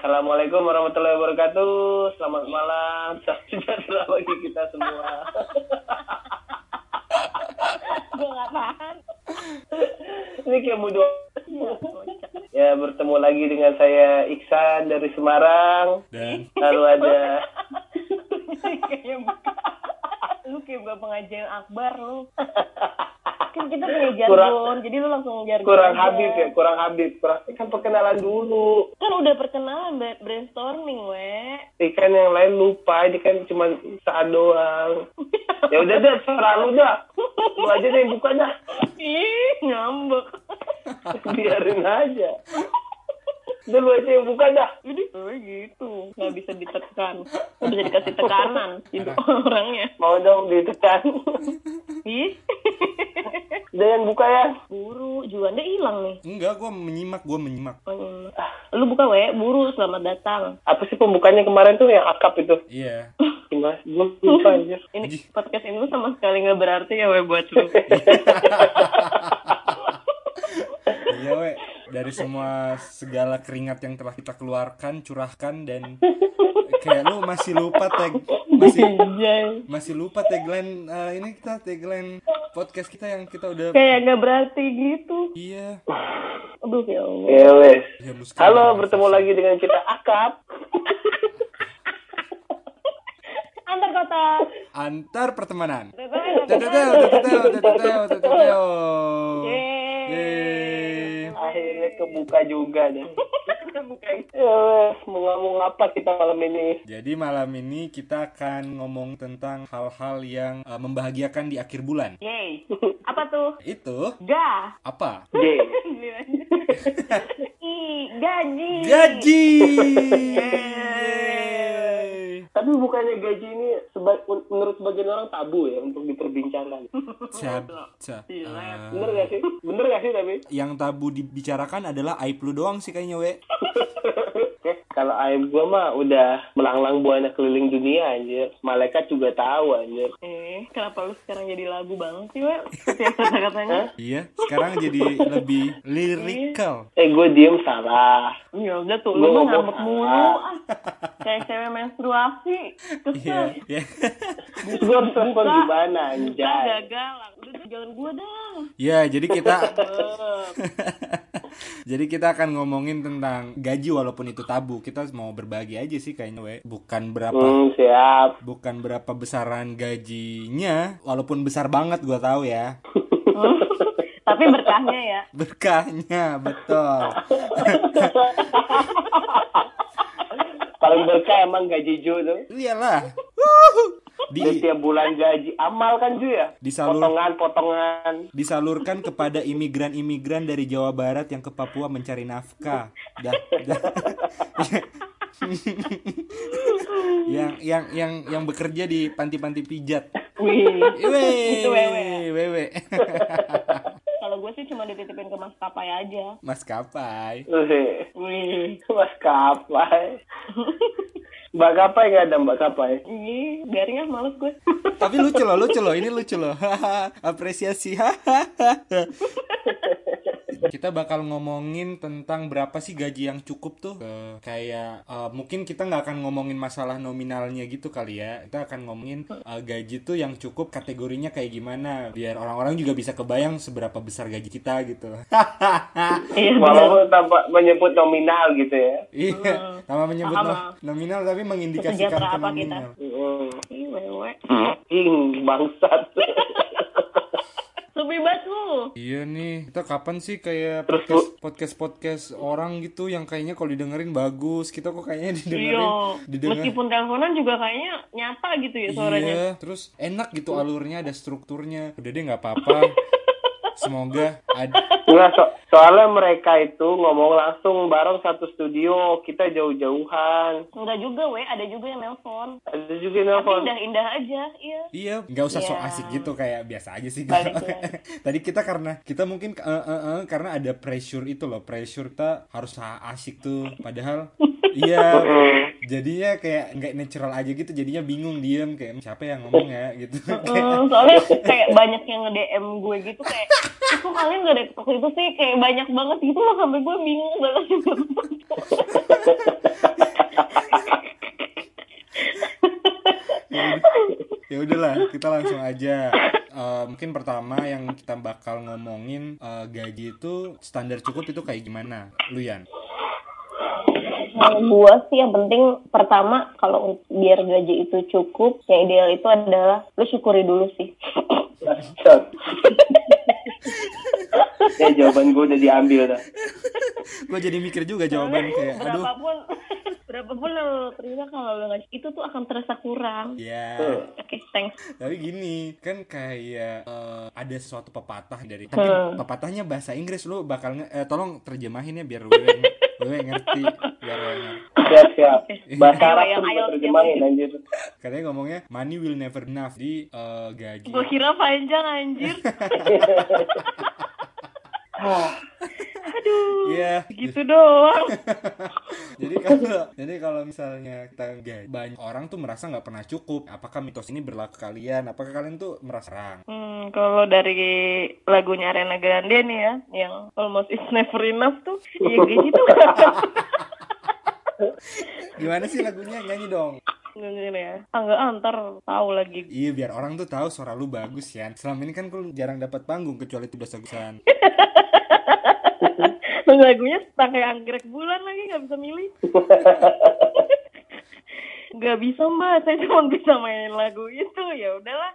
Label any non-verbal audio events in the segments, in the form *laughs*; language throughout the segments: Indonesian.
Assalamualaikum warahmatullahi wabarakatuh. Selamat malam. Salam *laughs* sejahtera bagi kita semua. gue gak tahan Ini kayak mudah. Ya bertemu lagi dengan saya Iksan dari Semarang. Dan Lalu ada kayaknya bukan lu kayak bapak pengajian akbar lu *laughs* kan kita punya jargon Kurang- jadi lu langsung jargon kurang aja. habib ya, kurang habib. Kurang kan perkenalan dulu. kan udah perkenalan bra- brainstorming we Ikan yang lain lupa, ini kan cuma saat doang. Ya udah deh, serah lu dah. Lu aja deh buka dah. ih ngambek Biarin aja. Udah lu aja yang buka dah. jadi oh gitu nggak bisa ditekan nggak bisa dikasih tekanan *laughs* itu *laughs* orangnya Mau dong ditekan. *laughs* ih Udah yang buka ya. buru juanda hilang nih enggak, gue menyimak, gue menyimak. Oh, iya. lu buka we buru selamat datang Apa sih pembukanya kemarin tuh yang akap itu? Iya. Gimana? Gue lupa anjir. ini podcast ini sama sekali nggak berarti ya we buat lu Iya, we. Dari semua segala keringat yang telah kita keluarkan, curahkan dan kayak lu masih lupa tag masih Anjay. masih lupa tagline eh, ini kita tagline podcast kita yang kita udah kayak nggak berarti gitu iya aduh ya Allah Ya wes. Ya, Halo, bertemu lagi dengan kita akap. Antar kota antar pertemanan Yeay. Teteo, teteo, teteo, teteo. Yeay. Akhirnya kebuka juga deh. *laughs* Bukan. Ya mau ngomong apa kita malam ini? Jadi malam ini kita akan ngomong tentang hal-hal yang eh, membahagiakan di akhir bulan. Yeay. Apa tuh? Itu Ga. apa? *laughs* I gaji. Gaji. Tapi bukannya gaji ini seba- menurut sebagian orang tabu ya untuk diperbincangkan. Cap, cap. Iya. Eh, Bener gak sih? Bener gak sih tapi? yang tabu dibicarakan adalah aib lu doang sih kayaknya, we. Oke, *laughs* kalau aib gua mah udah melanglang buana keliling dunia anjir. Malaikat juga tahu anjir. Eh, kenapa lu sekarang jadi lagu banget sih? Setiap kata-katanya. *laughs* Iya, sekarang jadi lebih lirikal. Eh, gue diem salah. Ya udah tuh, lu ngambek mulu. Kayak cewek menstruasi. Iya, Kesel. iya. Terus gue harus respon gimana anjay? gagal. Udah jangan gua dah. Iya, jadi kita. *laughs* Jadi kita akan ngomongin tentang gaji walaupun itu tabu. Kita mau berbagi aja sih kayaknya, we. Bukan berapa Hmm, siap. bukan berapa besaran gajinya, walaupun besar banget gua tahu ya. Tapi berkahnya ya. Berkahnya, betul. *laughs* Paling berkah emang gaji Ju tuh. Iyalah. *laughs* Di Di tiap bulan gaji amal kan Ju ya? Disalur- Potongan-potongan. disalurkan kepada imigran-imigran dari Jawa Barat yang ke Papua mencari nafkah. Dah, dah. *laughs* yang yang yang yang bekerja di panti-panti pijat. Wih. Wewe, Itu wewe. Kalau gue sih cuma dititipin ke maskapai aja. Maskapai. Wih, Wih. Mas Kapai. Mbak Kapai nggak ada Mbak Kapai. Ih, biarin ah males gue. Tapi lucu loh, lucu loh. Ini lucu loh. *laughs* Apresiasi. *laughs* kita bakal ngomongin tentang berapa sih gaji yang cukup tuh. Eh, kayak eh, mungkin kita nggak akan ngomongin masalah nominalnya gitu kali ya. Kita akan ngomongin eh, gaji tuh yang cukup kategorinya kayak gimana. Biar orang-orang juga bisa kebayang seberapa besar gaji kita gitu. Iya. Walaupun tanpa menyebut nominal gitu ya. Iya, sama menyebut Paham, no- nominal tapi mengindikasikan ke apa kita? nominal. Hmm. Bangsat. *laughs* Lebih banget lu. Iya nih, kita kapan sih kayak Terus, podcast podcast podcast orang gitu yang kayaknya kalau didengerin bagus, kita kok kayaknya didengerin Iya. didengar Meskipun teleponan juga kayaknya nyata gitu ya suaranya. Iya, terus enak gitu alurnya ada strukturnya. Udah deh nggak apa-apa. *laughs* Semoga ada Enggak, so- soalnya mereka itu ngomong langsung bareng satu studio, kita jauh-jauhan. Enggak juga, we. Ada juga yang nelpon. Ada juga yang Tapi nelfon. indah-indah aja, iya. Iya, nggak usah sok Iya. asik gitu kayak biasa aja sih. Balik ya. *laughs* Tadi kita karena kita mungkin eh, eh, eh, karena ada pressure itu loh, pressure kita harus asik tuh. Padahal *laughs* iya, jadinya kayak nggak natural aja gitu. Jadinya bingung diem kayak siapa yang ngomong ya gitu. Hmm, soalnya kayak banyak yang nge-DM gue gitu kayak aku kalian gak ada TikTok itu sih kayak banyak banget gitu loh sampai gue bingung banget. Ya udahlah kita langsung aja. Uh, mungkin pertama yang kita bakal ngomongin uh, gaji itu standar cukup itu kayak gimana? Luyan kalau gue sih yang penting pertama kalau biar gaji itu cukup yang ideal itu adalah lu syukuri dulu sih. *laughs* Ya jawaban gue udah diambil dah. gue jadi mikir juga jawaban kayak aduh berapapun berapapun yang lu terima kalau lu nggak itu tuh akan terasa kurang. ya Oke, thanks. tapi gini kan kayak eh, ada sesuatu pepatah dari tapi Hmm. pepatahnya bahasa Inggris lu bakal nge- eh, tolong terjemahin ya biar wewe wewe ngerti biar wewe ngerti. Siap siap. Bahasa Arab yang tuh ayo, gue terjemahin anjir. katanya ngomongnya money will never enough di eh, gaji Gua kira panjang anjir. *laughs* Aduh. Iya, Gitu doang. *laughs* jadi kalau jadi kalau misalnya kita gaji banyak orang tuh merasa nggak pernah cukup apakah mitos ini berlaku kalian apakah kalian tuh merasa serang Hmm, kalau dari lagunya Ariana Grande nih ya, yang Almost Is Never Enough tuh, ya gaji tuh gimana sih lagunya nyanyi dong ya. Ah, nggak antar tahu lagi. Iya biar orang tuh tahu suara lu bagus ya. Selama ini kan lu jarang dapat panggung kecuali tugas *laughs* tegusan. *laughs* Lagunya pakai anggrek bulan lagi nggak bisa milih. *laughs* Nggak bisa mbak, saya cuma bisa main lagu itu ya udahlah.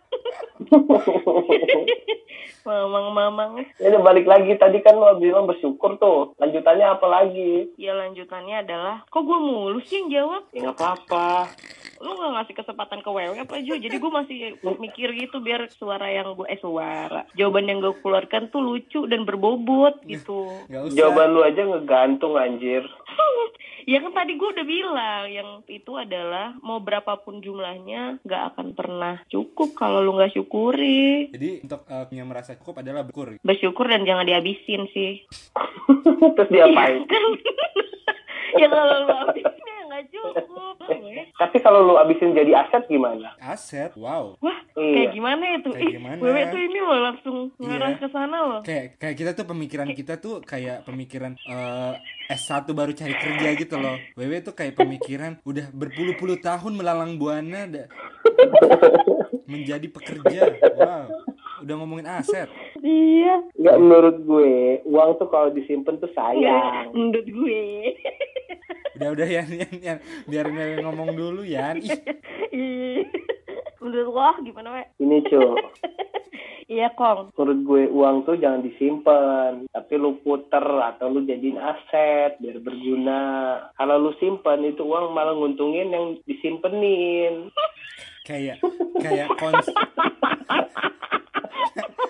*laughs* Mamang-mamang. Ini udah balik lagi tadi kan lo bilang bersyukur tuh. Lanjutannya apa lagi? Ya lanjutannya adalah, kok gue mulu sih yang jawab? Ya nggak apa-apa. Lu gak ngasih kesempatan ke Wewe apa Jo jadi gue masih mikir gitu biar suara yang gue eh suara jawaban yang gue keluarkan tuh lucu dan berbobot gitu Gak usah. Jawaban lu aja ngegantung anjir. *laughs* ya kan tadi gue udah bilang yang itu adalah mau berapapun jumlahnya gak akan pernah cukup kalau lu nggak syukuri Jadi untuk uh, yang merasa cukup adalah bersyukur. bersyukur dan jangan dihabisin sih *laughs* Terus diapain? kan *laughs* ya kalau lu habisin ya nggak cukup Weh. Tapi kalau lu abisin jadi aset gimana? Aset, wow. Wah, Iya. kayak gimana itu? Kayak Ih, gimana? Wewe tuh ini loh langsung ngarah Iya. ke sana loh. Kayak kayak kita tuh pemikiran kita tuh kayak pemikiran eh, S1 baru cari kerja gitu loh. Wewe tuh kayak pemikiran udah berpuluh-puluh tahun melalang buana da- menjadi pekerja. Wow. Udah ngomongin aset. Iya. Nggak menurut gue, uang tuh kalau disimpan tuh sayang. Menurut gue. Udah udah ya Yan, Yan. biar ngomong dulu ya. Ih. Menurut lo gimana, We? Ini cuy, *laughs* Iya, Kong. menurut gue uang tuh jangan disimpan, tapi lu puter atau lu jadiin aset biar berguna. Kalau lu simpan itu uang malah nguntungin yang disimpenin. kayak kayak kons *laughs*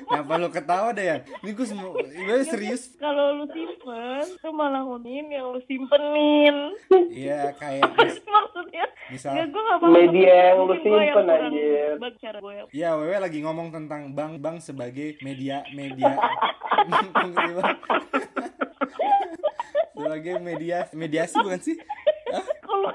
Kenapa lu ketawa deh ya? Ini gue semua, gue serius. Kalau lu simpen, tuh malah ngunin yang lu simpenin. Iya kayak *laughs* mis- Maksudnya, misal, Nggak, gue gak. Media yang lu simpen, gue. ya Wewe lagi ngomong tentang bank bank sebagai media media *laughs* sebagai media mediasi bukan sih? Kalau.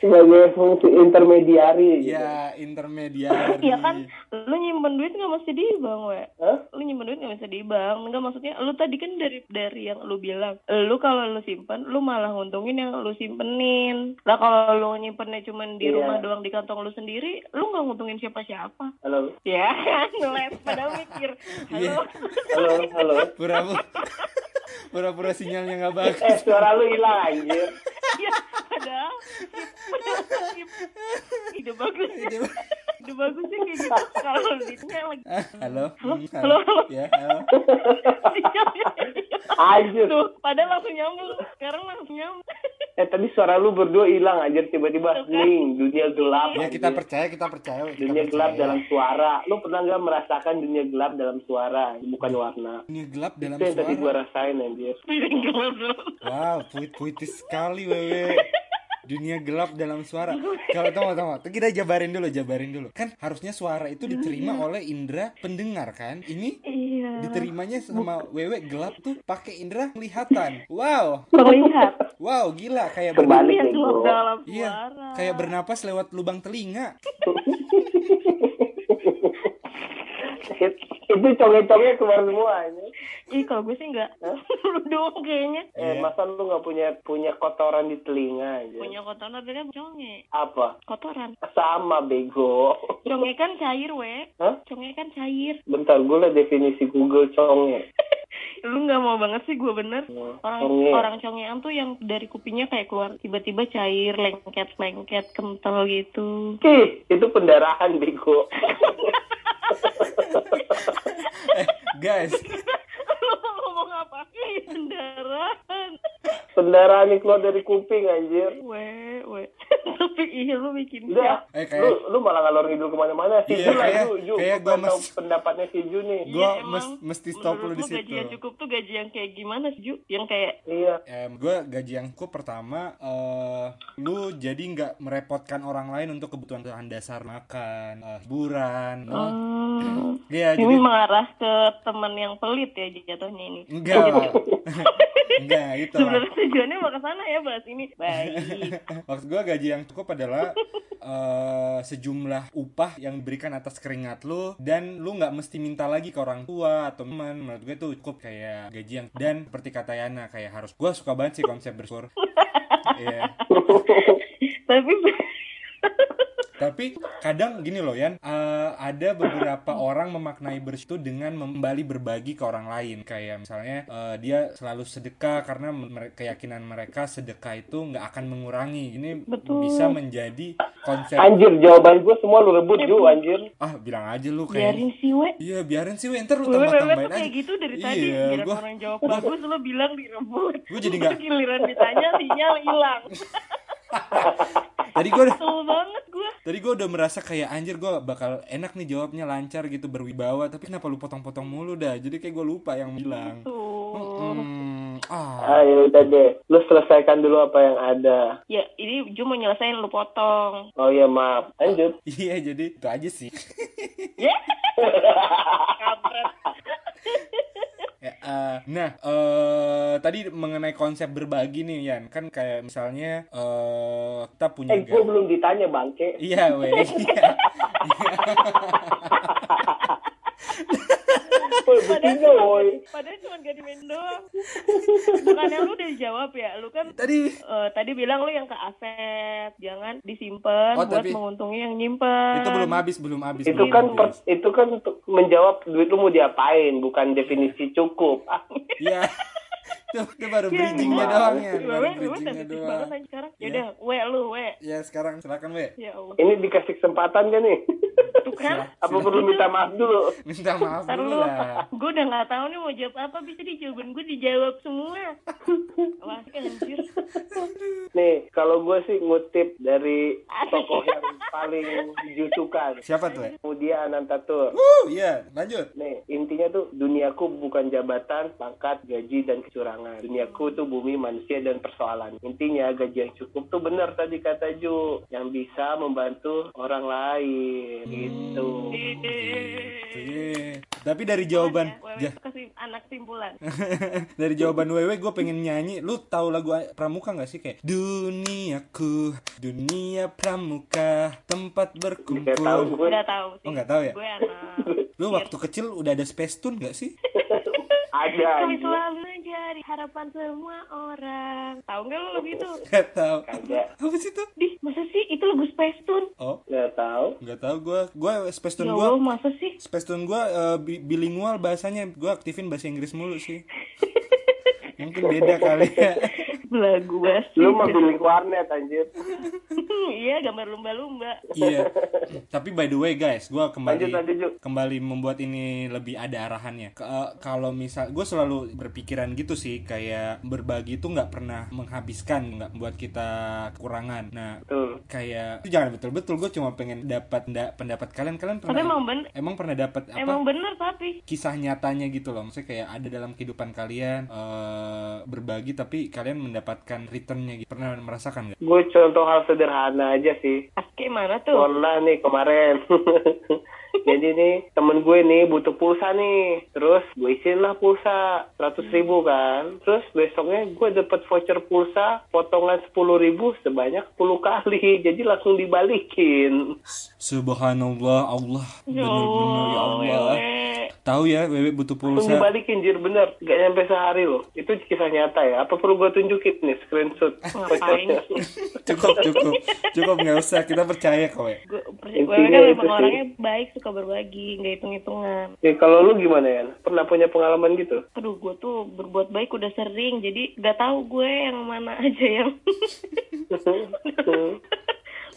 Sebagai fungsi intermediari. gitu. Ya intermediari. Iya kan, lu nyimpen duit nggak mesti di bank, we. Hah? Lu nyimpen duit nggak mesti di bank. Enggak maksudnya, lu tadi kan dari dari yang lu bilang, lu kalau lu simpen, lu malah nguntungin yang lu simpenin. Lah kalau lu nyimpennya cuma di Iya. rumah doang di kantong lu sendiri, lu nggak nguntungin siapa-siapa. Halo, Ya kan, *laughs* ngeles padahal mikir. Iya. Halo. halo, halo. Pura-pura pura-pura sinyalnya nggak bagus. Eh, suara lu hilang anjir. Iya, padahal padahal ide bagus. Ide bagus sih kayak gitu. Kalau duitnya lagi Ah, halo. Halo, halo, halo. Ya, halo. Anjir. Tuh, padahal langsung nyambung. Sekarang langsung nyambung. Eh, tadi suara lu berdua hilang anjir tiba-tiba. Ning, dunia gelap. Ya kita percaya, kita percaya. kita Dunia gelap percaya. dalam suara. Lu pernah nggak merasakan dunia gelap dalam suara, bukan warna? Dunia gelap dalam Itu yang tadi gua suara. rasain anjir. Gelap dulu. Wow, puit puitis sekali wewe. Dunia gelap dalam suara. Kalau tunggu tunggu, kita jabarin dulu, jabarin dulu. Kan harusnya suara itu diterima oleh indera pendengar kan? Ini Iya. diterimanya sama wewe gelap tuh pakai indera penglihatan. Wow, Melihat. wow gila kayak ber- Kembali Yang ke gelap gua. dalam Iya, suara. kayak bernapas lewat lubang telinga. *laughs* *laughs* itu conge-conge keluar semua ini. Ih kalau gue sih enggak. *laughs* lu doang kayaknya. Eh, Iya. masa lu nggak punya punya kotoran di telinga aja? Punya kotoran artinya conge. Apa? Kotoran. Sama bego. *laughs* Conge kan cair, we. Hah? Conge kan cair. Bentar, gue liat definisi Google conge. Lu nggak mau banget sih gue bener. Orang Conge. orang congean tuh yang dari kupingnya kayak keluar tiba-tiba cair, lengket-lengket, kental gitu. Ih, itu pendarahan bego. Eh guys ngomong apa? Ih, Pendarahan. pendarahan yang keluar dari kuping anjir. We, we. *laughs* Tapi iya lu bikin Udah, Eh, kayak- lu, lu malah ngalor ngidul ke mana-mana. Si Iya, kayak- Ju. kayak tahu mes- pendapatnya si Ju nih. Gua Iya, mes- mesti stop lu Menurut di lu gaji situ. yang cukup tuh gaji yang kayak gimana sih, Ju? Yang kayak Iya. Em, gue gaji yang cukup pertama eh lu jadi nggak merepotkan orang lain untuk kebutuhan dasar makan eh, hiburan eh, hmm, Iya, ini jadi mengarah ke teman yang pelit ya jatuhnya ini. enggak *laughs* enggak itu. Sebenarnya tujuannya mau ke sana ya bahas ini. Baik. *laughs* Maksud gue gaji yang cukup adalah *laughs* eh, sejumlah upah yang diberikan atas keringat lu dan lu nggak mesti minta lagi ke orang tua atau teman. Menurut gue tuh cukup kayak gaji yang dan seperti kata Yana kayak harus gue suka banget sih konsep bersyukur. *laughs* Iya. Tapi *laughs* Tapi kadang gini loh Yan, eh, ada beberapa orang memaknai bersyukur dengan kembali berbagi ke orang lain. Kayak misalnya eh, dia selalu sedekah karena keyakinan mereka sedekah itu nggak akan mengurangi. Ini Betul. bisa menjadi konsep. Anjir, jawaban gue semua lu rebut, Ju, anjir. Ah bilang aja lu kayak. biarin sih, we. Iya biarin sih, we. ntar lu Gue tambah wewe tambahin tuh aja. kayak gitu dari tadi. Iya, Biar gua- orang jawab bagus, lo bilang direbut. Gua jadi nggak- Giliran ditanya, sinyal hilang. *laughs* Tadi gue udah, banget gue. tadi gue udah merasa kayak anjir gue bakal enak nih jawabnya lancar gitu berwibawa. Tapi kenapa lu potong-potong mulu dah? Jadi kayak gue lupa yang bilang. Tuh. Hmm, ah. Ayo udah deh, lu selesaikan dulu apa yang ada. Ya, ini Ju mau nyelesain lu potong. Oh iya maaf, lanjut. Iya jadi itu aja sih. Ya. *laughs* Kampret. Eh, nah eh tadi mengenai konsep berbagi nih Yan kan kayak misalnya eh kita punya Eh, gue belum ditanya bangke. Iya weh. Iya. *laughs* *laughs* Betina, woi. Padahal cuma gak main doang. Bukannya lu udah jawab ya, lu kan tadi eh, tadi bilang lu yang ke aset, jangan disimpan Oh, buat tapi- menguntungi yang nyimpen. itu belum habis belum habis. Itu belum kan habis. per- itu kan untuk menjawab duit lu mau diapain, bukan definisi cukup. Iya. *laughs* Itu, itu baru Iya, bridgingnya iya. doang ya, Wewe, baru wewe bridgingnya sensitif doang. banget sekarang. Iya. Yaudah, we lu, we. Ya sekarang silakan we. Ya Allah. Ini dikasih kesempatan kan nih? Tuh kan? Apa perlu minta maaf dulu? Minta maaf Ntar dulu lu, lah. gue udah gak tahu nih mau jawab apa, bisa di jawaban gue dijawab semua. *laughs* Wah, anjir. Nih, kalau gue sih ngutip dari tokoh yang paling Ju suka. Siapa tuh? We? Mudia Anantatur. Uh, iya, lanjut. Nih, intinya tuh duniaku bukan jabatan, pangkat, gaji, dan kecurangan. Duniaku tuh bumi, manusia, dan persoalan. Intinya gaji yang cukup tuh benar tadi kata Ju. Yang bisa membantu orang lain. Gitu. Iya. Tapi dari jawaban ja- kasih anak simpulan. *laughs* dari jawaban Wewe gue pengen nyanyi lu tahu lagu pramuka nggak sih kayak duniaku dunia pramuka tempat Saya tahu berkumpul gue. Tahu sih. Oh, nggak tahu ya? Gue anak. lu waktu kecil udah ada space tune nggak sih *laughs* Ada Kami aja. selalu menjadi harapan semua orang. Tahu nggak lo lagu itu? *laughs* nggak tahu Kagak. apa sih itu Dih, masa sih itu lagu Space Tune? oh Nggak tahu. nggak tahu gue gue space Ya tune Allah, gue masa sih? space tune gue eh, bi- bilingual bahasanya gue aktifin bahasa Inggris mulu sih *laughs* mungkin beda kali ya *laughs* Lagu basi. Lu mah bilik warnet anjir. *laughs* iya, gambar lumba-lumba. iya tapi by the way guys gue kembali Lanjut lanjut Ju. kembali membuat ini lebih ada arahannya. Ke- eh, kalau misal gue selalu berpikiran gitu sih kayak berbagi itu nggak pernah menghabiskan, nggak membuat kita kekurangan. Nah Betul. kayak itu jangan betul-betul gue cuma pengen dapat nda- pendapat kalian kalian Tapi pernah emang bener, emang pernah dapat apa emang bener tapi. kisah nyatanya gitu loh maksudnya kayak ada dalam kehidupan kalian eh, berbagi tapi kalian mendapatkan returnnya gitu pernah merasakan nggak? Gue contoh hal sederhana aja sih. Aske mana tuh? Pernah nih kemarin. *laughs* *laughs* jadi nih temen gue nih butuh pulsa nih. Terus gue isiin lah pulsa 100 ribu kan. Terus besoknya gue dapet voucher pulsa potongan 10 ribu sebanyak 10 kali. *laughs* Jadi langsung dibalikin. Subhanallah Allah. Ya bener-bener ya Allah. Tahu ya Wewe butuh langsung pulsa. dibalikin jir bener. Gak nyampe sehari loh. Itu kisah nyata ya. Apa perlu gue tunjukin nih screenshot? Ngapain? *laughs* cukup cukup. Cukup nggak usah. Kita percaya kok we. gue kan itu emang sih. orangnya baik suka berbagi nggak hitung hitungan Ya, kalau lu gimana ya? Pernah punya pengalaman gitu? aduh gue tuh berbuat baik udah sering jadi nggak tahu gue yang mana *laughs* aja yang *laughs*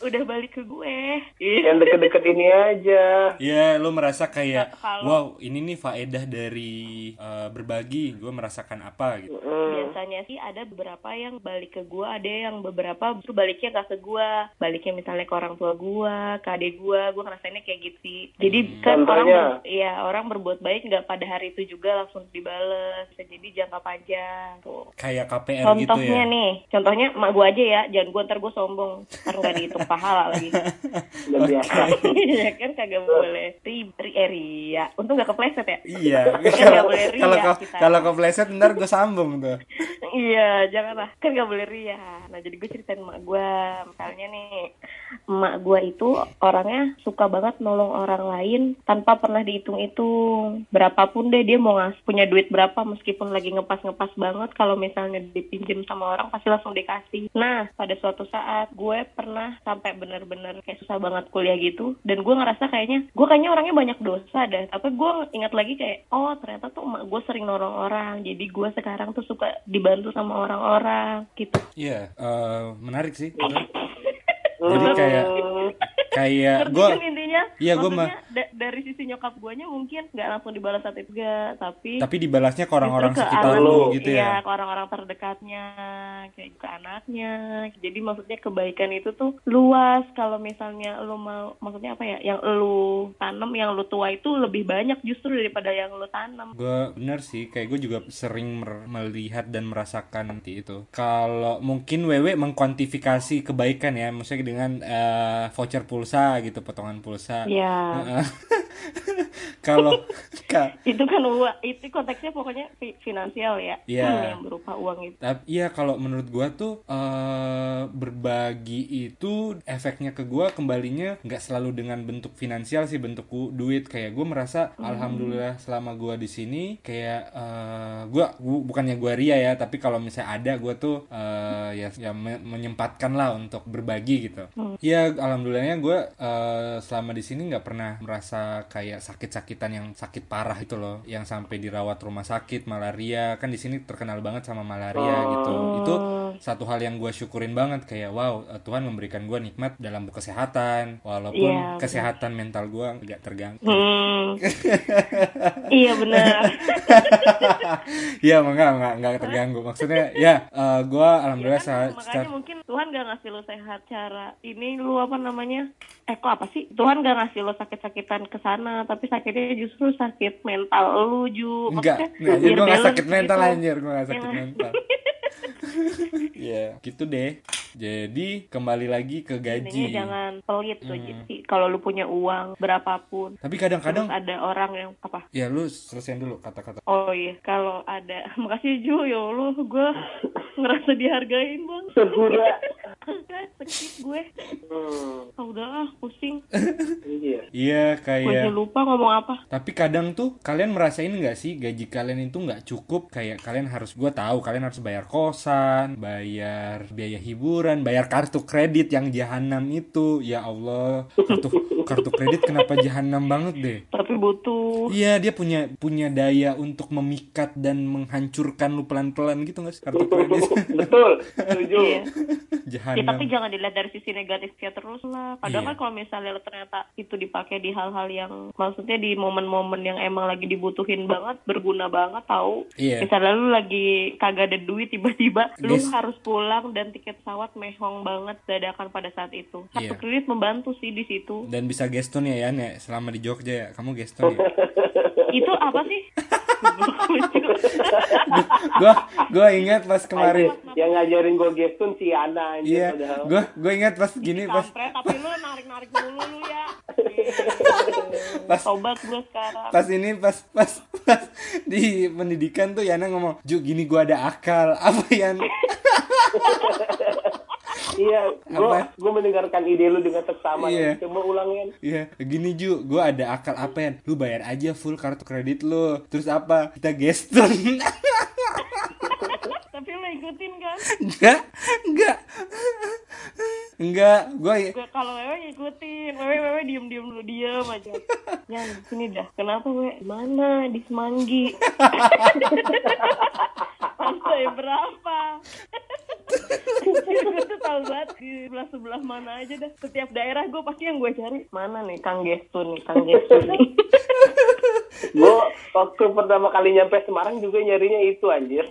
udah balik ke gue Yang deket-deket ini aja. Ya, lu merasa kayak, Kalau- wow, ini nih faedah dari eh, berbagi. Gue merasakan apa gitu. biasanya sih ada beberapa yang balik ke gue ada yang beberapa justru baliknya gak ke gue baliknya misalnya ke orang tua gue ke adik gue gue ngerasainnya kayak gitu sih jadi kan orang Contohnya? ber- iya orang berbuat baik nggak pada hari itu juga langsung dibales jadi jangka panjang tuh Kayak KPR gitu Contohnya ya. nih, contohnya emak gue aja ya, jangan gue ntar gue sombong, ntar nggak dihitung pahala lagi. *laughs* Udah biasa. ya kan kagak boleh ri, ri, eh, ria. Untung gak kepleset ya. Iya, *laughs* Kan kalau nggak boleh ria kalau kalau kepleset ntar gue sambung tuh. *laughs* iya, janganlah. Kan gak boleh ria. Nah, jadi gue ceritain emak gue. Misalnya nih, emak gue itu orangnya suka banget nolong orang lain tanpa pernah dihitung-hitung. Berapapun deh dia mau ngas punya duit berapa meskipun lagi ngepas-ngepas banget kalau misalnya dipinjem sama orang pasti langsung dikasih. Nah, pada suatu saat gue pernah sampai bener-bener kayak susah banget kuliah gitu dan gue ngerasa kayaknya gue kayaknya orangnya banyak dosa deh. Tapi gue ingat lagi kayak oh ternyata tuh emak gue sering nolong orang. Jadi gue sekarang tuh suka dibantu sama orang-orang gitu. Iya, eh, menarik sih. *laughs* Jadi kayak kayak gue kan intinya? Iya, gua Maksudnya da- dari sisi nyokap guanya mungkin nggak langsung dibalas saat itu juga, tapi tapi dibalasnya ke orang-orang sekitar lu gitu iya, ya. ke orang-orang terdekatnya, kayak ke anaknya. Jadi maksudnya kebaikan itu tuh luas. Kalau misalnya lu mau, maksudnya apa ya? Yang lu tanam, yang lu tua itu lebih banyak justru daripada yang lu tanam. Gue bener sih, kayak gue juga sering melihat dan merasakan nanti itu. Kalau mungkin Wewe mengkuantifikasi kebaikan ya, maksudnya dengan eh, voucher pulsa gitu, potongan pulsa. Iya. *laughs* Kalau *laughs* ka- Itu kan uang, itu konteksnya pokoknya fi- finansial ya, Iya. yang berupa uang itu. Tapi iya kalau menurut gua tuh eh, berbagi itu efeknya ke gua kembalinya nggak selalu dengan bentuk finansial sih bentuk ku- duit kayak gua merasa alhamdulillah selama gua di sini kayak eh, gua gu- bukannya gua ria ya tapi kalau misalnya ada gua tuh eh, ya ya me- menyempatkan lah untuk berbagi gitu. Iya alhamdulillahnya gua eh, selama di sini nggak pernah merasa kayak sakit-sakitan yang sakit parah itu loh yang sampai dirawat rumah sakit malaria kan di sini terkenal banget sama malaria gitu itu satu hal yang gue syukurin banget kayak wow eh, Tuhan memberikan gue nikmat dalam kesehatan walaupun Iya, benar. kesehatan mental gue nggak terganggu Hmm. *laughs* iya benar. Iya enggak enggak enggak terganggu maksudnya ya gue alhamdulillah kan, sehat makanya secara- mungkin Tuhan gak ngasih lo sehat cara ini lu apa namanya eh kok apa sih? Tuhan gak ngasih lo sakit-sakitan ke sana tapi sakitnya justru sakit mental lu ju. Enggak, enggak, gue gak sakit mental gitu. anjir, gue gak sakit Iya. mental. Iya, gitu deh. Jadi kembali lagi ke gaji. jangan pelit tuh Hmm. Ji. kalau lu punya uang berapapun. Tapi kadang-kadang ada orang yang apa? Ya lu selesaiin dulu kata-kata. Oh iya. Kalau ada *laughs* makasih Ju. Ya Allah gue *laughs* ngerasa dihargain bang. Segura. *laughs* Sakit gue. Hmm, ah udah ah pusing *laughs* iya. Iya gue kayak aja lupa ngomong apa Tapi kadang tuh kalian merasain nggak sih gaji kalian itu nggak cukup kayak kalian harus gue tahu kalian harus bayar kosan, bayar biaya hiburan, bayar kartu kredit yang jahanam itu. Ya Allah, kartu *laughs* kartu kredit kenapa jahanam banget deh? tapi butuh Iya dia punya punya daya untuk memikat dan menghancurkan lu pelan-pelan gitu nggak sih kartu kredit? *laughs* Betul. Setuju. Iya. Ya, jahanam. tapi jangan dilihat dari sisi negatifnya terus lah. Padahal Iya. kan kalau misalnya lo ternyata itu dipakai di hal-hal yang maksudnya di momen-momen yang emang lagi dibutuhin banget, berguna banget tahu. Iya. Misalnya lu lagi kagak ada duit tiba-tiba lu harus pulang dan tiket pesawat mehong banget dadakan pada saat itu. Kartu Iya. kredit membantu sih di situ. Dan bisa geston ya Yan ya selama di Jogja ya kamu geston ya. itu apa sih? *laughs* gua gua ingat pas kemarin yang ngajarin gue gestun si Ana anjir, Iya, padahal. gua gua ingat pas gini pas tapi lu narik-narik dulu lu ya. *laughs* pas tobat gue sekarang pas ini pas pas pas di pendidikan tuh Yana ngomong Ju gini gua ada akal apa Yan *laughs* iya gue gue mendengarkan ide lu dengan seksama Iya. coba ulangin Iya, gini Ju, gua ada akal apa ya? Lu bayar aja full kartu kredit lu. Terus apa? Kita geston. tapi lo ikutin kan enggak, enggak. Enggak, gua gue kalau wewe ngikutin. Wewe wewe diem diem dulu diem aja. *laughs* Yan sini dah. Kenapa wewe? Mana? Di semanggi. *laughs* Lantai berapa? Gue tuh tahu banget di sebelah sebelah mana aja dah. Setiap daerah gue pasti yang gue cari. Mana nih kang gestun nih kang gestun nih? *laughs* Gue waktu pertama kali nyampe Semarang juga nyarinya itu anjir.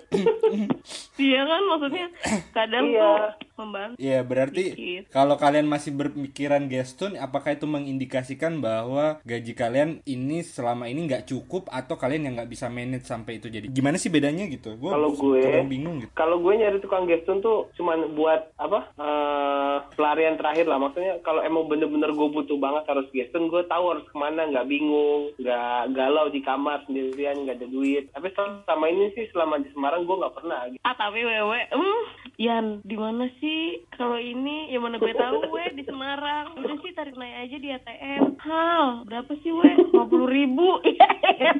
Iya kan maksudnya kadang Iya. tuh membantu Iya, berarti kalau kalian masih berpikiran gestun, apakah itu mengindikasikan bahwa gaji kalian ini selama ini nggak cukup atau kalian yang nggak bisa manage sampai itu jadi gimana sih bedanya gitu? Gua Kalau gue- bingung gitu. kalau gue nyari tukang gestun tuh cuman buat apa eh, pelarian terakhir lah maksudnya kalau emang bener-bener gue butuh banget harus gestun gue tahu harus ke mana nggak bingung nggak galau di kamar sendirian nggak ada duit tapi selama ini sih selama di Semarang gue nggak pernah gitu. ah tapi wewe hmm Yan di mana sih kalau ini ya mana gue tahu *laughs* we di Semarang. Udah sih tarik naik aja di ATM hal berapa sih we lima puluh ribu. *laughs* Iya,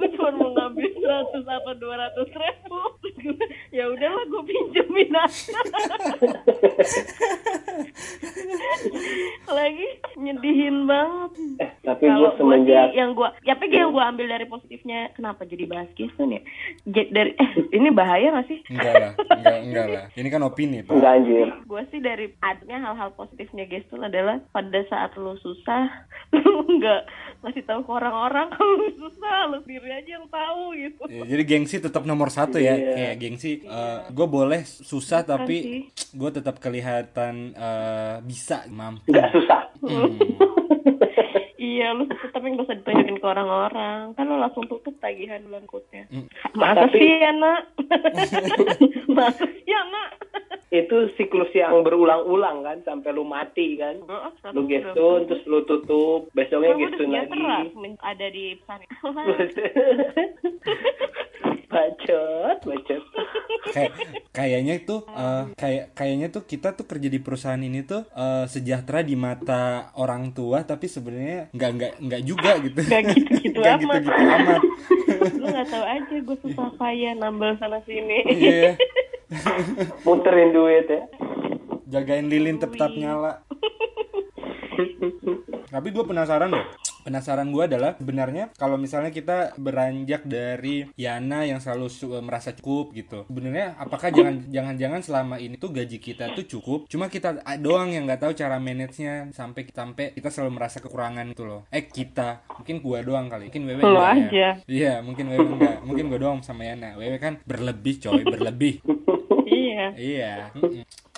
gue cuma mau ngambil seratus apa dua ratus ribu. *laughs* Ya udahlah gue pinjemin aja. Lagi nyedihin banget. Eh tapi gue semenjak sih yang gue ya tapi yang gue ambil dari positifnya kenapa jadi bahas Gestun ya? J- dari eh ini bahaya gak sih? Enggak lah, enggak enggak lah. Ini kan opini, Pak. nggak anjir. Gue sih dari adanya hal-hal positifnya Gestun adalah pada saat lu susah *laughs* lu nggak ngasih tahu ke orang-orang kalau lu susah lu sendiri aja yang tahu gitu. Ya, jadi gengsi tetap nomor satu ya. Iya. kayak gengsi gue boleh susah Bukan tapi gue tetap kelihatan eh, bisa mampu nggak susah. Hmm. iya lu tapi nggak usah ditunjukin ke orang-orang. Kan lu langsung tutup tagihan bulan kutnya Hmm. masa Tapi- sih? ya nak. *laughs* Masa? Sih ya nak itu siklus yang berulang-ulang kan sampai lu mati kan. Lu gestun terus lu tutup. Besoknya gestun lagi. ada di *laughs* bacot bacot. Kayak kayaknya tuh eh, kayak kayaknya tuh kita tuh kerja di perusahaan ini tuh eh, sejahtera di mata orang tua tapi sebenarnya nggak nggak nggak juga gitu. Nggak gitu-gitu *laughs* Nggak amat. gitu-gitu amat. Lu nggak tahu aja gue susah payah nambal sana sini. Iya *laughs* muterin duit ya. Jagain lilin tetap nyala. Tapi gue penasaran deh penasaran gue adalah sebenarnya kalau misalnya kita beranjak dari Yana yang selalu su- merasa cukup gitu. Sebenarnya apakah jangan jangan jangan selama ini tuh gaji kita tuh cukup? Cuma kita doang yang nggak tahu cara manage nya sampai sampai kita selalu merasa kekurangan gitu loh. Eh kita. Mungkin gua doang kali. Mungkin Wewe Lo enggak ya. aja. iya mungkin Wewe enggak. Mungkin gua doang sama Yana. Wewe kan berlebih coy berlebih *laughs* iya Iya.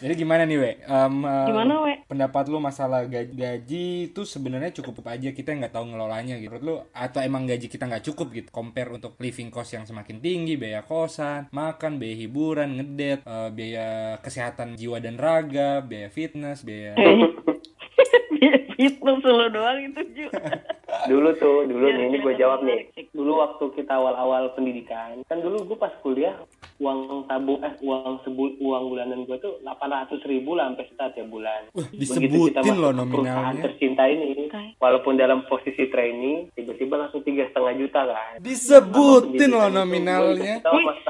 Jadi gimana nih, We? Em, eh, Gimana, We? Pendapat lu masalah gaji, gaji itu sebenarnya cukup aja kita nggak tahu ngelolanya gitu. Menurut lu atau emang gaji kita nggak cukup gitu? Compare untuk living cost yang semakin tinggi, biaya kosan, makan, biaya hiburan, ngedet, eh, biaya kesehatan jiwa dan raga, biaya fitness, biaya *laughs* fitness lu doang itu Ju *laughs* dulu tuh dulu nih ini gue jawab nih dulu waktu kita awal-awal pendidikan kan dulu gue pas kuliah uang tabung eh uang sebul uang bulanan gue tuh delapan ratus ribu lah sampai sekitar tiap bulan Begitu disebutin kita masuk loh perusahaan nominalnya. tercinta ini walaupun dalam posisi trainee tiba-tiba langsung tiga setengah juta kan Disebutin loh nominalnya.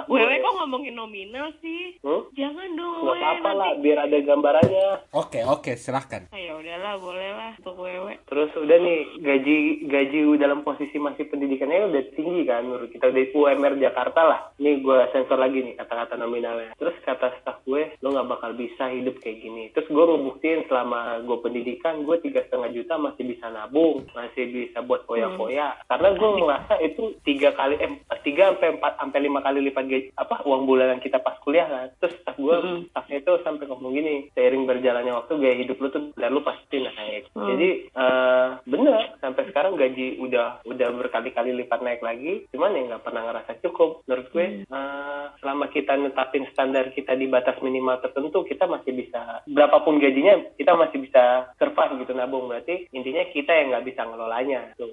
wewe kok ngomongin nominal sih "Hmm? jangan dong we apa-apa lah biar ada gambarannya Oke, oke, silahkan. Ah, ya udahlah boleh lah untuk wewe Terus udah nih gaji gaji dalam posisi masih pendidikannya udah tinggi kan menurut kita udah UMR Jakarta lah. Nih gue sensor lagi nih kata-kata nominalnya. Terus kata staff gue lo nggak bakal bisa hidup kayak gini. Terus gue ngebuktiin selama gue pendidikan gue tiga setengah juta masih bisa nabung, masih bisa buat foya-foya. Karena gue ngerasa itu tiga kali eh tiga sampai empat sampai lima kali lipat gaji apa uang bulanan kita pas kuliah kan. Terus gue staffnya itu sampai ngomong gini seiring berjalannya waktu gaya hidup lu tuh dan lu pasti naik. Hmm. Jadi eh bener sampai sekarang gaji udah udah berkali-kali lipat naik lagi, cuman ya nggak pernah ngerasa cukup. Menurut gue eh, selama kita netapin standar kita di batas minimal tertentu, kita masih bisa berapapun gajinya kita masih bisa survive gitu nabung. Berarti intinya kita yang nggak bisa ngelolanya. Tuh.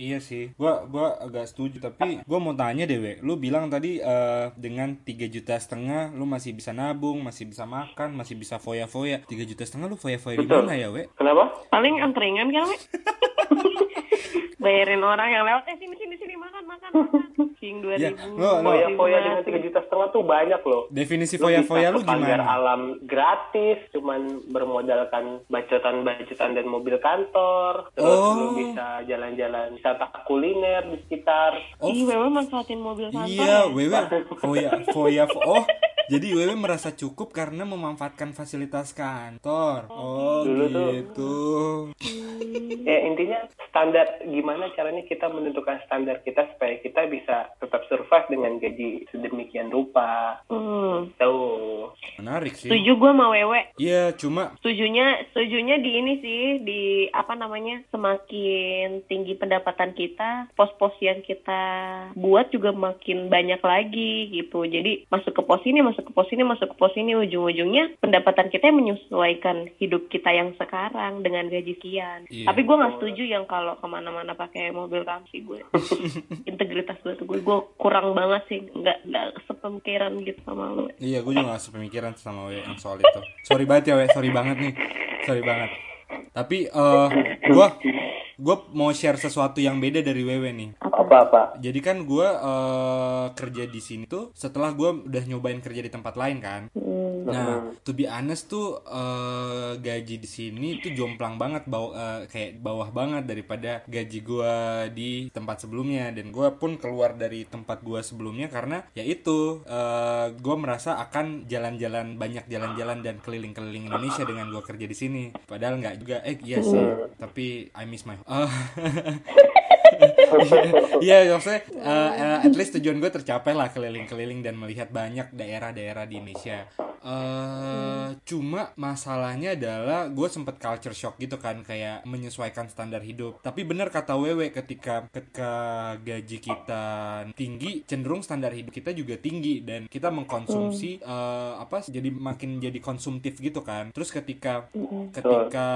Iya sih, gua gua agak setuju tapi gua mau tanya deh, we. lu bilang tadi eh, dengan 3 juta setengah lu masih bisa nabung, masih bisa makan, masih bisa foya-foya. 3 juta setengah lu foya-foya di mana ya, we? Kenapa? Paling angkringan kan, we? *laughs* Bayarin orang yang lewat, eh sini sini sini makan makan makan. Sing dua Ya, ribu. lo- lo- Foya-foya dengan 3 juta setengah tuh banyak loh. Definisi Lu foya-foya lu pagar gimana? alam gratis, cuman bermodalkan bacotan-bacotan dan mobil kantor. Terus Oh. lu bisa jalan-jalan wisata kuliner di sekitar. Oh, Ih, wewe manfaatin mobil kantor Iya, ya? Wewe foya foya fo- oh *laughs* jadi Wewe merasa cukup karena memanfaatkan fasilitas kantor. Oh, Dulu tuh. gitu. Ya intinya standar gimana caranya kita menentukan standar kita supaya kita bisa tetap survive dengan gaji sedemikian rupa. Hmm. Tuh. Menarik sih. Setuju gue sama wewe. Iya, cuma Setujunya, setujunya di ini sih, di apa namanya, semakin tinggi pendapatan kita, pos-pos yang kita buat juga makin banyak lagi gitu. Jadi masuk ke pos ini, masuk ke pos ini, masuk ke pos ini, ujung-ujungnya pendapatan kita yang menyesuaikan hidup kita yang sekarang dengan gaji sekian. Iya. Tapi gue nggak setuju yang kalau ke mana-mana pakai mobil kamsi gue. *laughs* Integritas gue tuh gue, gue kurang banget sih, nggak nggak sepemikiran gitu sama lu. Iya, gue juga gak sepemikiran sama Wewe yang soal itu. Sorry banget ya, We. Sorry banget nih. Sorry banget. Tapi eh gue gue mau share sesuatu yang beda dari Wewe nih. Apa-apa? Jadi kan gue eh kerja di sini tuh setelah gue udah nyobain kerja di tempat lain kan. Hmm. Nah, to be honest tuh eh, gaji di sini tuh jomplang banget, bau eh, kayak bawah banget daripada gaji gua di tempat sebelumnya dan gua pun keluar dari tempat gua sebelumnya karena ya itu eh, gua merasa akan jalan-jalan banyak jalan-jalan dan keliling-keliling Indonesia dengan gua kerja di sini. Padahal nggak juga, eh iya sih, tapi I miss my. *laughs* Iya, maksudnya eh, eh, at least tujuan gue tercapai lah keliling-keliling dan melihat banyak daerah-daerah di Indonesia. Eh cuma masalahnya adalah gue sempet culture shock gitu kan kayak menyesuaikan standar hidup. Tapi bener kata Wewe ketika ketika gaji kita tinggi, cenderung standar hidup kita juga tinggi dan kita mengkonsumsi eh, apa jadi makin jadi konsumtif gitu kan. Terus ketika ketika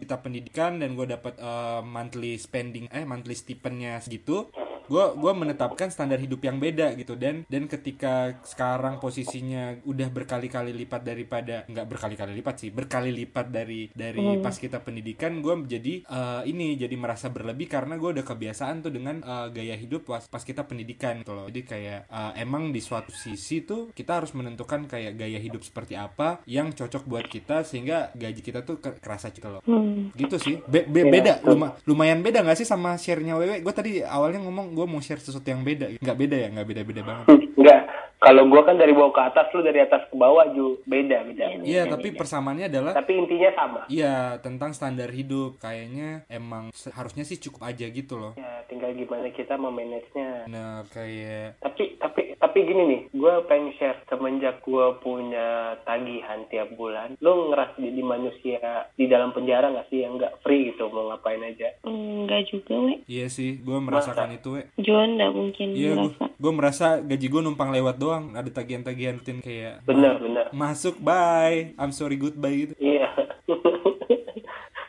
kita pendidikan dan gue dapat eh, monthly spending eh monthly stipendnya segitu gue gua menetapkan standar hidup yang beda gitu. Dan dan ketika sekarang posisinya udah berkali-kali lipat daripada nggak berkali-kali lipat sih berkali lipat dari dari pas kita pendidikan gue jadi eh, ini jadi merasa berlebih karena gue udah kebiasaan tuh dengan eh, gaya hidup pas pas kita pendidikan gitu loh. Jadi kayak eh, emang di suatu sisi tuh kita harus menentukan kayak gaya hidup seperti apa yang cocok buat kita sehingga gaji kita tuh ke- kerasa gitu loh. Hmm. gitu sih. Be- be- beda. Luma- lumayan beda nggak sih sama share-nya Wewe gue tadi awalnya ngomong gue mau share sesuatu yang beda nggak beda ya nggak beda beda banget Enggak. Kalau gua kan dari bawah ke atas, lu dari atas ke bawah Ju. Beda, beda. iya tapi persamaannya adalah Tapi intinya sama. iya tentang standar hidup kayaknya emang harusnya sih cukup aja gitu loh Ya, tinggal gimana kita memanagenya. nah kayak Tapi tapi tapi gini nih, gue pengen share semenjak gue punya tagihan tiap bulan, lo ngerasa jadi manusia di dalam penjara nggak sih yang nggak free gitu mau ngapain aja? Enggak juga, we. iya sih gue merasakan itu we Juan nggak mungkin iya gue merasa. gue merasa gaji gue numpang lewat doang ada tagihan-tagihan rutin kayak Bener bener. masuk bye I'm sorry goodbye gitu Iya. *laughs*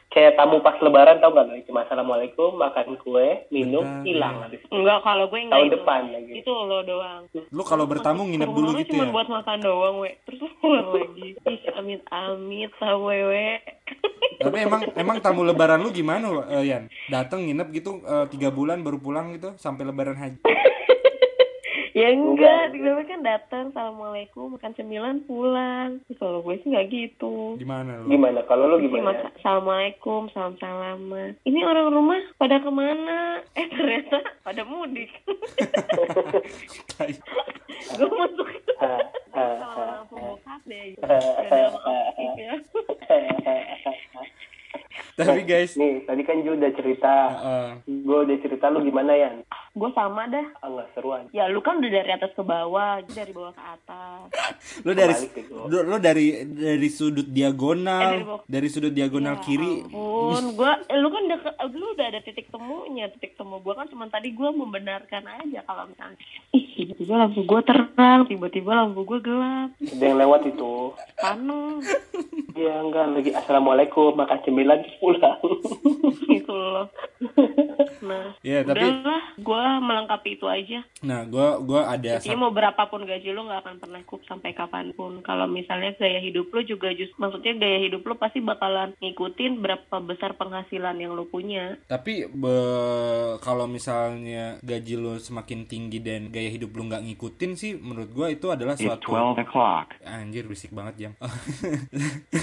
Kayak tamu pas lebaran tau gak lo? Cuma assalamualaikum, makan kue, minum, hilang habis. Enggak, kalau gue enggak Tahun itu. depan lagi. Itu lo doang. lu kalau bertamu nginep dulu gitu cuma ya buat makan doang, we. Terus *laughs* lo keluar lagi. Ih, amit-amit sama wewe. *laughs* Tapi emang emang tamu lebaran lu gimana, eh, Yan? Dateng nginep gitu eh, tiga bulan baru pulang gitu sampai lebaran haji. Ya enggak, tiba-tiba kan datang, assalamualaikum, makan cemilan, pulang. Terus kalau gue sih enggak gitu. Gimana lu? Gimana? Kalau lo gimana? masa- Assalamualaikum, salam salaman. Ini orang rumah pada ke mana? Eh ternyata pada mudik. *laughs* Gue masuk sama deh. Gitu. Ya. Tapi guys, Nih, tadi kan Ju udah cerita. eh, Gue udah cerita lu gimana ya? Gue sama dah. Seruan. Ya lu kan udah dari atas ke bawah, jadi dari bawah ke atas. lu dari lu, lu dari dari sudut Eh, dari diagonal bawah. dari sudut diagonal Ya kiri ampun, gua eh, lu kan udah ke- lu udah ada titik temunya. Titik temu gua kan cuma tadi gua membenarkan aja kalau misalnya ih tiba-tiba lampu gua terang, tiba-tiba lampu gua gelap. Ada yang lewat itu. Panas Ya enggak lagi assalamualaikum makan cemilan pulang. *laughs* gitu loh. Nah, ya tapi udahlah, gua melengkapi itu aja. nah gua gua ada Intinya mau berapapun gaji lu nggak akan pernah cukup sampai kapan pun. Kalau misalnya gaya hidup lu juga just maksudnya gaya hidup lu pasti bakalan ngikutin berapa besar penghasilan yang lu punya. Tapi be- kalau misalnya gaji lu semakin tinggi dan gaya hidup lu nggak ngikutin sih, menurut gua itu adalah It's suatu 12 o'clock. anjir berisik banget jam. *laughs*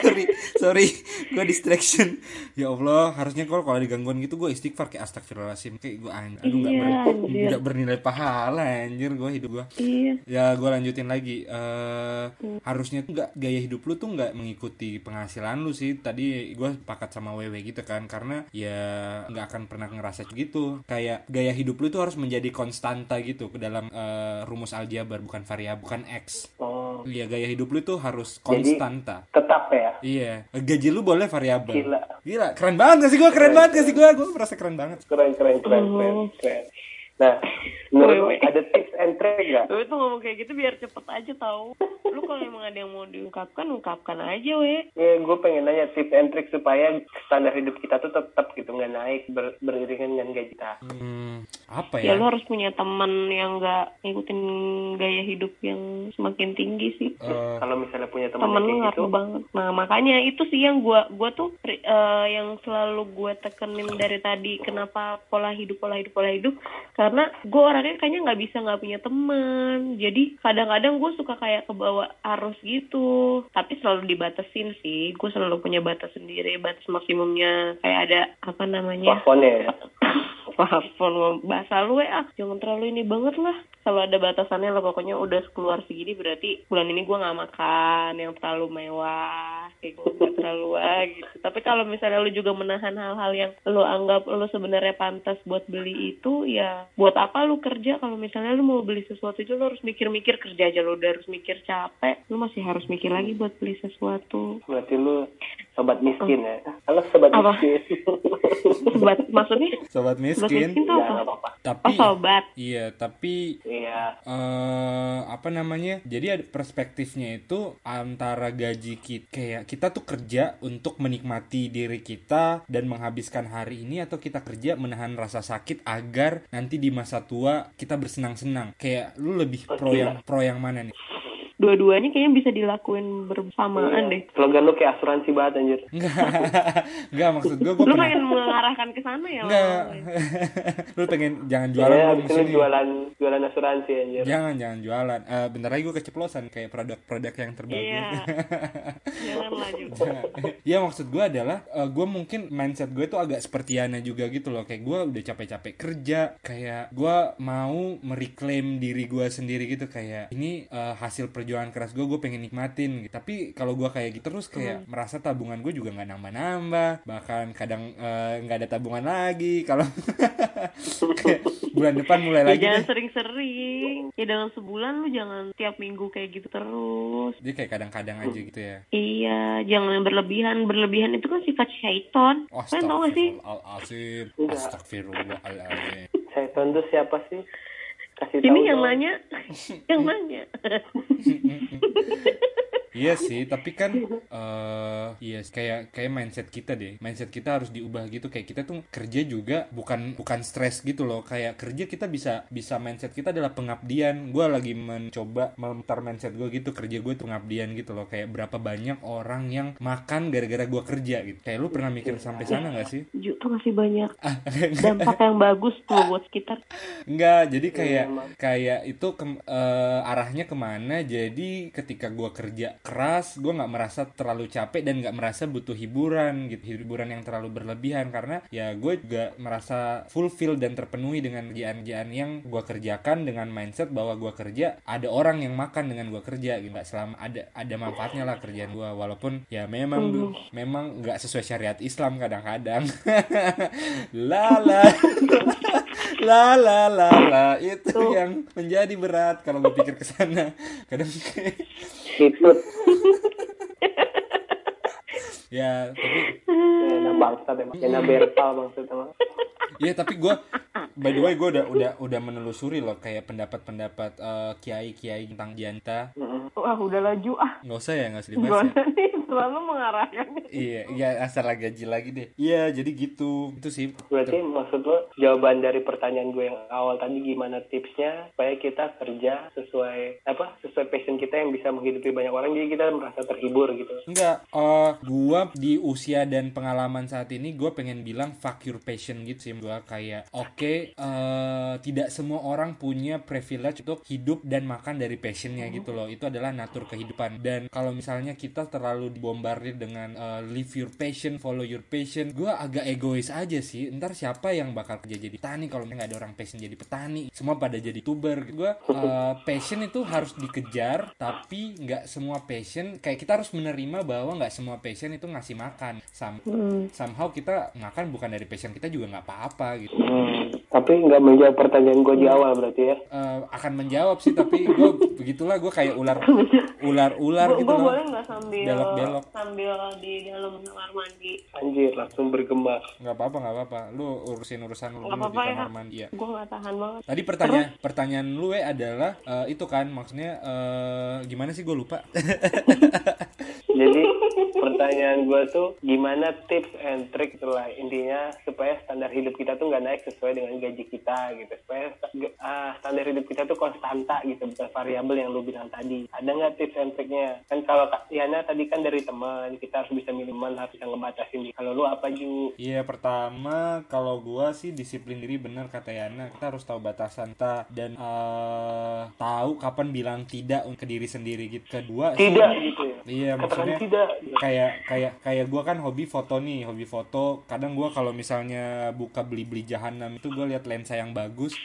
sorry, sorry, gue distraction. Ya Allah, harusnya kalau kalau digangguan gitu gue istighfar kayak astagfirullahaladzim kayak gue aduh nggak Iya, ber- anjir. nggak bernilai pahala anjir gue hidup gue. Iya. Ya gue lanjutin lagi eh Harusnya tuh nggak Gaya hidup lu tuh nggak mengikuti penghasilan lu sih Tadi gue sepakat sama Wewe gitu kan Karena ya nggak akan pernah ngerasa gitu Kayak gaya hidup lu tuh harus menjadi konstanta gitu Ke dalam eh, rumus aljabar Bukan variabel, bukan X Oh, Iya gaya hidup lu tuh harus Jadi- konstanta tetap ya. Iya. Gaji lu boleh variabel. Gila. Gila keren banget gak sih gue Keren banget gak sih gue Gue merasa keren banget. Keren keren keren keren keren. Nah, menurut woi. ada tips and trick nggak? Lu tuh ngomong kayak gitu biar cepet aja tahu. Lu kalau emang ada yang mau diungkapkan, ungkapkan aja we. Ya, gue pengen nanya tips and trick supaya standar hidup kita tuh tetap gitu nggak naik ber, beriringan dengan gaji kita. Hmm, Apa Ya ya lu harus punya teman yang nggak ngikutin gaya hidup yang semakin tinggi sih. Eh, Kalau misalnya punya teman temen lu kayak gitu, ngaruh banget. Nah makanya itu sih yang gua gua tuh eh, yang selalu gua tekenin dari tadi kenapa pola hidup pola hidup pola hidup karena gua orangnya kayaknya nggak bisa nggak punya teman. Jadi kadang-kadang gue suka kayak kebawa arus gitu. Tapi selalu dibatasin sih. Gue selalu punya batas sendiri, batas maksimumnya kayak ada apa namanya? plafonnya *coughs* Plafon bahasa lu ya, ah, jangan terlalu ini banget lah. Kalau ada batasannya lah pokoknya udah keluar segini berarti bulan ini gua nggak makan yang terlalu mewah, kayak gitu nggak terlalu wah gitu. Tapi kalau misalnya lu juga menahan hal-hal yang lu anggap lu sebenarnya pantas buat beli itu, ya buat apa lu kerja kalau misalnya lu mau beli sesuatu itu lu harus mikir-mikir kerja aja lu udah harus mikir capek, lu masih harus mikir lagi buat beli sesuatu. Berarti lu sobat miskin ya. Halo sobat Apa? miskin. Sobat, maksudnya Sobat sobat miskin miskin tuh ya apa? nggak apa-apa. Oh Tapi sobat. Iya, tapi Iya. eh apa namanya? Jadi ada perspektifnya itu antara gaji kita kayak kita tuh kerja untuk menikmati diri kita dan menghabiskan hari ini atau kita kerja menahan rasa sakit agar nanti di masa tua kita bersenang-senang. Kayak lu lebih pro yang pro yang mana nih? Dua-duanya kayaknya bisa dilakuin bersamaan deh. Slogan lu kayak asuransi banget anjir. *laughs* Enggak. Maksud gue gue Lu pernah pengen mengarahkan ke sana ya? Enggak. *laughs* lu pengen jangan jualan abis di sini. jualan jualan asuransi anjir. Jangan jangan jualan. Eh bentar lagi gue keceplosan kayak produk-produk yang terbagus. Iya. *laughs* Jangan lanjut. ya maksud gue adalah gue mungkin mindset gue tuh agak seperti Yana juga gitu loh kayak gue udah capek-capek kerja kayak gue mau mereklaim diri gue sendiri gitu kayak ini eh, hasil perjuangan keras gue gue pengen nikmatin gitu. tapi kalau gue kayak gitu terus kayak merasa tabungan gue juga nggak nambah-nambah bahkan kadang eh, nggak ada tabungan lagi kalau *laughs* kayak bulan depan mulai Ya lagi jangan sering-sering. Ya dalam sebulan lu jangan tiap minggu kayak gitu terus. jadi kayak kadang-kadang aja gitu ya Iya, jangan berlebihan. Berlebihan itu kan sifat syaiton. Kalian tau gak sih? Astagfirullahaladzim Saya tuh siapa sih? Kasih tahu Ini yang dong. nanya, *laughs* yang nanya. *laughs* Iya sih, tapi kan eh iya kayak kayak mindset kita deh. Mindset kita harus diubah gitu. Kayak kita tuh kerja juga bukan bukan stres gitu loh. Kayak kerja kita bisa bisa mindset kita adalah pengabdian. Gua lagi mencoba memutar mindset gue gitu. Kerja gue tuh pengabdian gitu loh. Kayak berapa banyak orang yang makan gara-gara gua kerja gitu. Kayak lu pernah mikir sampai sana gak sih? Ju, masih banyak *laughs* dampak yang bagus tuh buat sekitar. Enggak, jadi kayak emang. kayak itu ke, eh, arahnya ke mana? Jadi ketika gua kerja keras gue nggak merasa terlalu capek dan nggak merasa butuh hiburan gitu hiburan yang terlalu berlebihan. Karena ya gue juga merasa fulfill dan terpenuhi dengan kerjaan-kerjaan yang gue kerjakan dengan mindset bahwa gue kerja ada orang yang makan dengan gue kerja gitu. Nggak selama ada ada manfaatnya lah kerjaan gue walaupun ya memang memang nggak sesuai syariat Islam kadang-kadang. *laughs* Lala la la la la itu yang menjadi berat kalau gue pikir ke sana. Kadang Itu ya tapi Yana bangsa emang. Yana berpal maksudnya. mah. Iya tapi gue by the way gue udah udah udah menelusuri loh kayak pendapat-pendapat eh, kiai-kiai tentang janta. Wah udah laju ah. nggak usah ya nggak usah dibahas ya. Selalu mengarahkan. iya iya asal gaji lagi deh iya jadi gitu itu sih Berarti maksud lo jawaban dari pertanyaan gue yang awal tadi gimana tipsnya supaya kita kerja sesuai apa sesuai passion kita yang bisa menghidupi banyak orang jadi kita merasa terhibur gitu. Enggak, eh gua di usia dan pengalaman saat ini gue pengen bilang fuck your passion gitu sih gua kayak oke eh tidak semua orang punya privilege untuk hidup dan makan dari passionnya gitu loh. Itu adalah natur kehidupan. Dan kalau misalnya kita terlalu dibombardir dengan eh, live your passion follow your passion gua agak egois aja sih. Ntar siapa yang bakal kerja jadi petani kalau nggak ada orang passion jadi petani? Semua pada jadi tuber. Gua eh, passion itu harus dikejar tapi nggak semua passion kayak kita harus menerima bahwa nggak semua passion itu ngasih makan. Some- somehow kita makan bukan dari passion kita juga nggak apa-apa gitu Hmm, tapi nggak menjawab pertanyaan gue di awal berarti ya. Eh, akan menjawab sih tapi gue begitulah gue kayak ular ular ular Gue gitu loh boleh nggak sambil Belok-belok. sambil di dalam kamar mandi? Anjir langsung bergema. nggak apa-apa nggak apa-apa lu urusin urusan lu dulu di ya. kamar mandi ya Gue nggak tahan banget. tadi pertanyaan pertanyaan lu eh adalah eh, itu kan maksudnya eh, gimana sih gue lupa *laughs* Jadi pertanyaan gue tuh gimana tips and trick itulah intinya supaya standar hidup kita tuh nggak naik sesuai dengan gaji kita gitu. Supaya ah, standar hidup kita tuh konstanta gitu. Bukan variabel yang lu bilang tadi. Ada nggak tips and triknya? Kan kalau Kak Yana tadi kan dari teman kita harus bisa minimal harus bisa ngebatasin kalau lu apa Ju? Iya pertama kalau gua sih disiplin diri bener kata Yana. Kita harus tahu batasan kita dan eh, tahu kapan bilang tidak ke diri sendiri gitu. Kedua sih- tidak gitu ya? Iya maksudnya tidak kayak kayak kayak gue kan hobi foto nih hobi foto. Kadang gue kalau misalnya buka beli beli jahanam. Itu gue lihat lensa yang bagus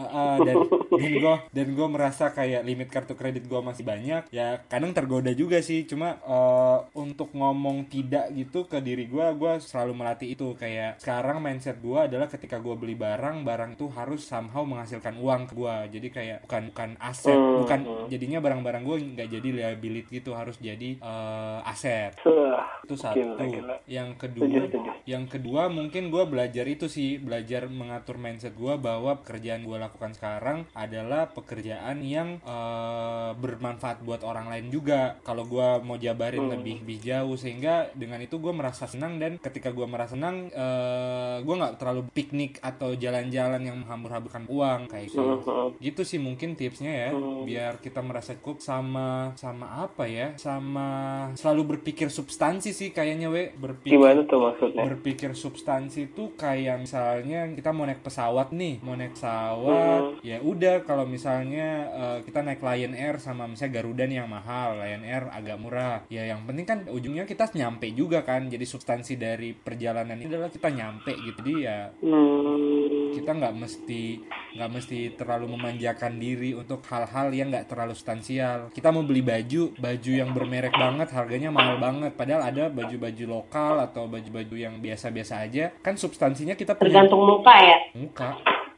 Uh, uh, dan dan gue dan gue merasa kayak limit kartu kredit gue masih banyak ya kadang tergoda juga sih cuma uh, untuk ngomong tidak gitu ke diri gue gue selalu melatih itu kayak sekarang mindset gue adalah ketika gue beli barang barang itu harus somehow menghasilkan uang ke gue jadi kayak bukan bukan aset Hmm, bukan hmm. jadinya barang-barang gue nggak jadi liability gitu harus jadi uh, aset Wah, itu satu gila, gila. yang kedua Setuju, setuju. yang kedua mungkin gue belajar itu sih belajar mengatur mindset gue bahwa pekerjaan gue lakukan sekarang adalah pekerjaan yang eh, bermanfaat buat orang lain juga kalau gue mau jabarin Hmm. lebih lebih jauh sehingga dengan itu gue merasa senang dan ketika gue merasa senang eh, gue nggak terlalu piknik atau jalan-jalan yang menghambur-hamburkan uang kayak gitu Hmm, hmm. gitu sih mungkin tipsnya ya Hmm. biar kita merasa cukup sama sama apa ya sama selalu berpikir substansi sih kayaknya we berpikir gimana tuh maksudnya berpikir substansi tuh kayak misalnya kita mau naik pesawat nih mau naik pesawat ya udah kalau misalnya eh, kita naik Lion Air sama misalnya Garuda nih yang mahal Lion Air agak murah. Ya yang penting kan ujungnya kita nyampe juga kan. Jadi substansi dari perjalanan ini adalah kita nyampe gitu. Jadi ya hmm, kita nggak mesti nggak mesti terlalu memanjakan diri untuk hal-hal yang nggak terlalu substansial. Kita mau beli baju baju yang bermerek banget harganya mahal banget. Padahal ada baju-baju lokal atau baju-baju yang biasa-biasa aja. Kan substansinya kita punya Tergantung muka ya. muka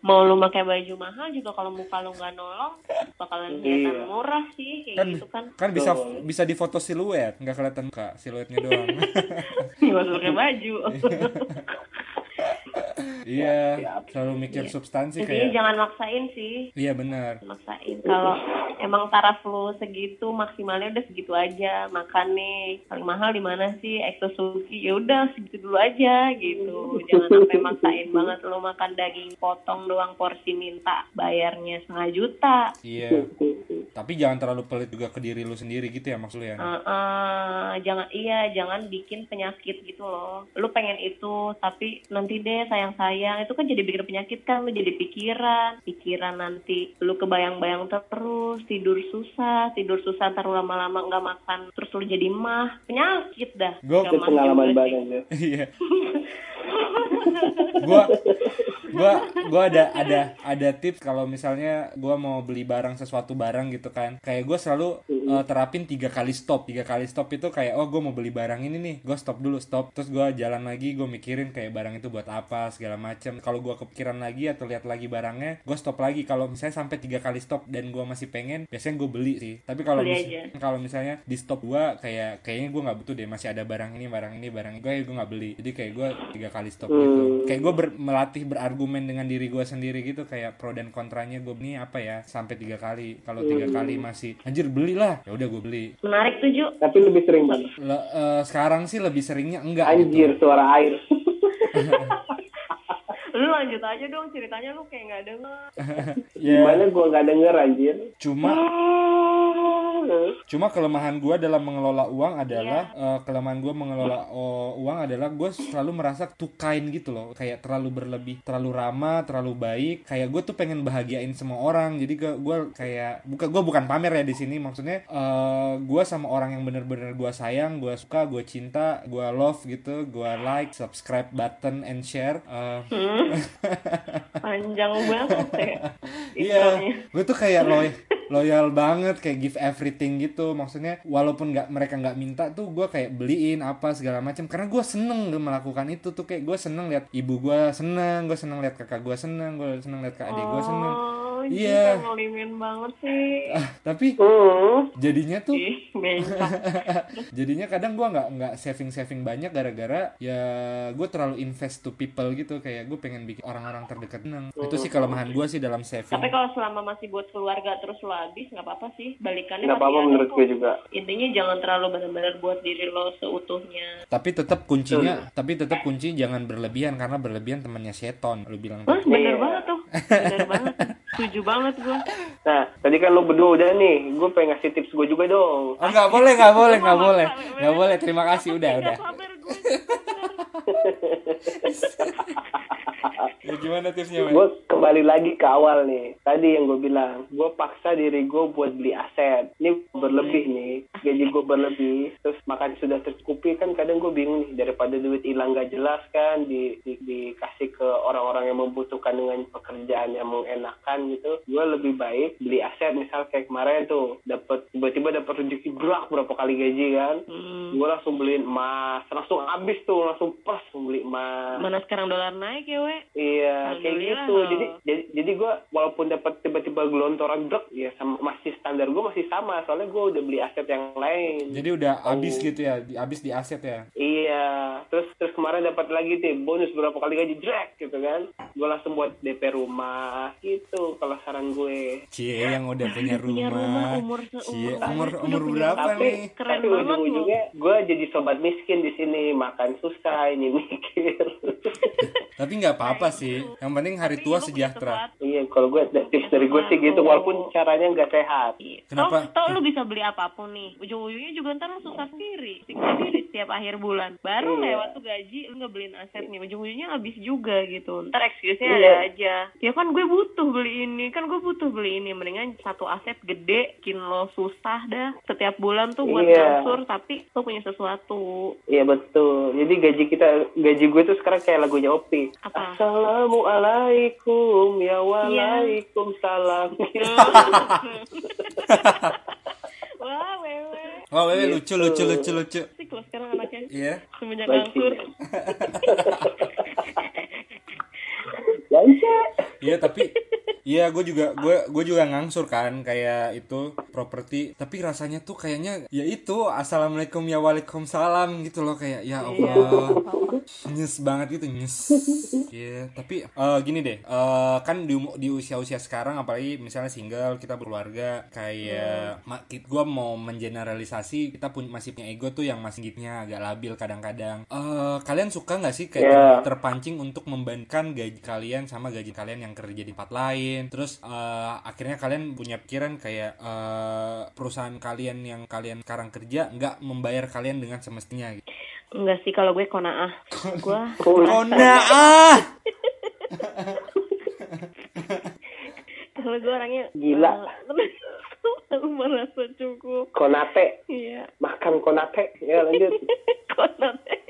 Mau lu pakai baju mahal juga kalau muka lu nggak nolong bakalan kelihatan Iya. murah sih kayak kan gitu kan. kan bisa Betul. bisa difoto siluet nggak kelihatan muka siluetnya doang *laughs* Iya pakai baju. *laughs* iya Siap. selalu mikir Iya. substansi Intinya kayak jangan maksain sih. iya benar. Maksain. Kalau emang taraf lu segitu maksimalnya udah segitu aja. Makan nih paling mahal di mana sih? Exo Suki ya udah segitu dulu aja gitu. Jangan sampai maksain banget lu makan daging potong doang porsi minta bayarnya setengah juta. Iya. Tapi jangan terlalu pelit juga ke diri lu sendiri gitu ya maksud lu ya? Eh, eh, jangan iya jangan bikin penyakit gitu loh. Lu pengen itu tapi nanti deh sayang sayang sayang itu kan jadi bikin penyakit kan lu jadi pikiran. Pikiran nanti lu kebayang-bayang terus tidur susah tidur susah ntar lu lama-lama nggak makan terus lu jadi mah. Penyakit dah. Mah pengalaman banget ya. Iya. *laughs* gua gua gua ada ada ada tips kalau misalnya gua mau beli barang sesuatu barang gitu kan. Kayak gua selalu uh, terapin tiga kali stop. Tiga kali stop itu kayak oh gua mau beli barang ini nih. Gua stop dulu stop. Terus gua jalan lagi gua mikirin kayak barang itu buat apa segala macam kalau gua kepikiran lagi atau lihat lagi barangnya gua stop lagi. Kalau misalnya sampai tiga kali stop dan gua masih pengen biasanya gua beli sih. Tapi kalau mis- kalau misalnya di stop gua kayak kayaknya gua nggak butuh deh. Masih ada barang ini barang ini barang ini. Gue gue nggak beli. Jadi kayak gua tiga kali stop gitu. Kayak gue melatih berargumen dengan diri gua sendiri gitu kayak pro dan kontranya gue ini apa ya sampai tiga kali. Kalau tiga kali masih anjir belilah. Ya udah gue beli. Menarik tuh Ju. Tapi lebih sering banget. Le- eh, sekarang sih lebih seringnya enggak Anjir, gitu suara air. *laughs* lu lanjut aja dong ceritanya lu kayak nggak denger *laughs* ya Gimana gua nggak denger anjir. cuma Cuma kelemahan gue dalam mengelola uang adalah eh, kelemahan gue mengelola oh, uang adalah gue selalu merasa too kind gitu loh, kayak terlalu berlebih, terlalu ramah, terlalu baik. Kayak gue tuh pengen bahagiain semua orang. Jadi gue gue kayak bukan gue bukan pamer ya di sini. Maksudnya eh gue sama orang yang bener-bener gue sayang, gue suka, gue cinta, gue love gitu, gue like, subscribe button and share. Eh, *laughs* panjang banget ya Iya, gue tuh kayak loyal, loyal banget, kayak give everything gitu. Maksudnya walaupun nggak mereka nggak minta tuh gue kayak beliin apa segala macam. Karena gue seneng melakukan itu tuh kayak gue seneng lihat ibu gue seneng, gue seneng lihat kakak gue seneng, gue seneng lihat kak adik gue seneng. Oh, Iya. iya. ngelimin banget sih. Ah, tapi Hmm. jadinya tuh *laughs* jadinya kadang gue nggak nggak saving saving banyak gara-gara ya gue terlalu invest to people gitu kayak gue pengen bikin orang-orang terdekat seneng. Itu sih kelemahan gue sih dalam saving. Tapi kalau selama masih buat keluarga terus lo habis nggak apa-apa sih. Balikannya Nggak apa-apa menurut gue juga. Intinya jangan terlalu benar-benar buat diri lo seutuhnya. tapi tetap kuncinya tapi tetap kunci jangan berlebihan karena berlebihan temannya seton lu bilang Wah, bener Iya. banget tuh. Bener banget. Setuju banget gue. Nah, tadi kan lo berdua udah nih. Gue pengen ngasih tips gue juga dong. oh nggak boleh nggak boleh nggak boleh nggak boleh terima kasih udah udah ya, *laughs* gimana tipsnya Mas? Kembali lagi ke awal nih. Tadi yang gue bilang, gue paksa diri gue buat beli aset. Ini berlebih nih, gaji gue berlebih. Terus makan sudah tercukupi kan kadang gue bingung nih daripada duit hilang gak jelas kan di, di- dikasih ke orang-orang yang membutuhkan dengan pekerjaan yang mengenakan gitu. Gue lebih baik beli aset misal kayak kemarin tuh dapat tiba-tiba dapat rezeki berak berapa kali gaji kan. Hmm. Gue langsung beliin emas, langsung habis tuh langsung pas beli emas. Mana sekarang dolar naik ya, we? Iya, kayak gitu. loh. Jadi jadi jadi gue walaupun dapat tiba-tiba gelontoran brek ya sama masih standar gue masih sama soalnya gue udah beli aset yang lain. jadi udah habis gitu ya di, habis di aset ya? Iya, terus terus kemarin dapat lagi deh bonus berapa kali gaji drag gitu kan. Gue langsung buat DP rumah gitu kalau saran gue. cie yang udah punya Punya rumah. rumah umur cie umur umur punya berapa Tapi nih? Keren tapi banget ujung-ujungnya gue jadi sobat miskin di sini makan susah ini mikir. *laughs* tapi nggak apa-apa sih. Yang penting hari tua punya sejahtera. iya, kalau gue dari gue sih gitu walaupun caranya nggak sehat. Kenapa? Tau, tau lu bisa beli apa pun nih. Ujung-ujungnya juga ntar lu susah sendiri. Siksa diri setiap akhir bulan. Baru Iya. lewat tuh gaji, lu nggak beliin aset nih. Ujung-ujungnya habis juga gitu. Ntar excuse-nya Iya. ada aja. Ya kan gue butuh beli ini. Kan gue butuh beli ini. Mendingan satu aset gede, bikin lo susah dah. Setiap bulan tuh buat Iya. ngatur, tapi lo punya sesuatu. Iya betul. Jadi gaji kita, gaji gue tuh sekarang kayak lagunya Opi. Apa? Assalamualaikum ya waalaikumsalam. *laughs* Wah, wewe. oh wewe lucu lucu lucu lucu Sih kalau sekarang anaknya iya semenjak nganggur. *laughs* Lancar. Iya tapi Iya gue juga gue gue juga ngangsur kan kayak itu properti. Tapi rasanya tuh kayaknya ya itu assalamualaikum ya waalaikumsalam gitu loh kayak ya Allah. Nyes banget gitu nyes. Iya tapi eh, gini deh eh, kan di di usia usia sekarang apalagi misalnya single kita berkeluarga kayak ki- gue mau mengeneralisasi kita pun masih punya ego tuh yang masih gitnya agak labil kadang-kadang. Eh, kalian suka nggak sih kayak Yeah. terpancing untuk membandingkan gaji kalian sama gaji kalian yang kerja di tempat lain terus eh, akhirnya kalian punya pikiran kayak eh, perusahaan kalian yang kalian sekarang kerja nggak membayar kalian dengan semestinya gitu. Enggak sih kalau gue konaah. gue Kona ah kalau gue orangnya Gila. eh, selalu *laughs* merasa cukup Konate, iya makan konate. Ya lanjut. *laughs* konate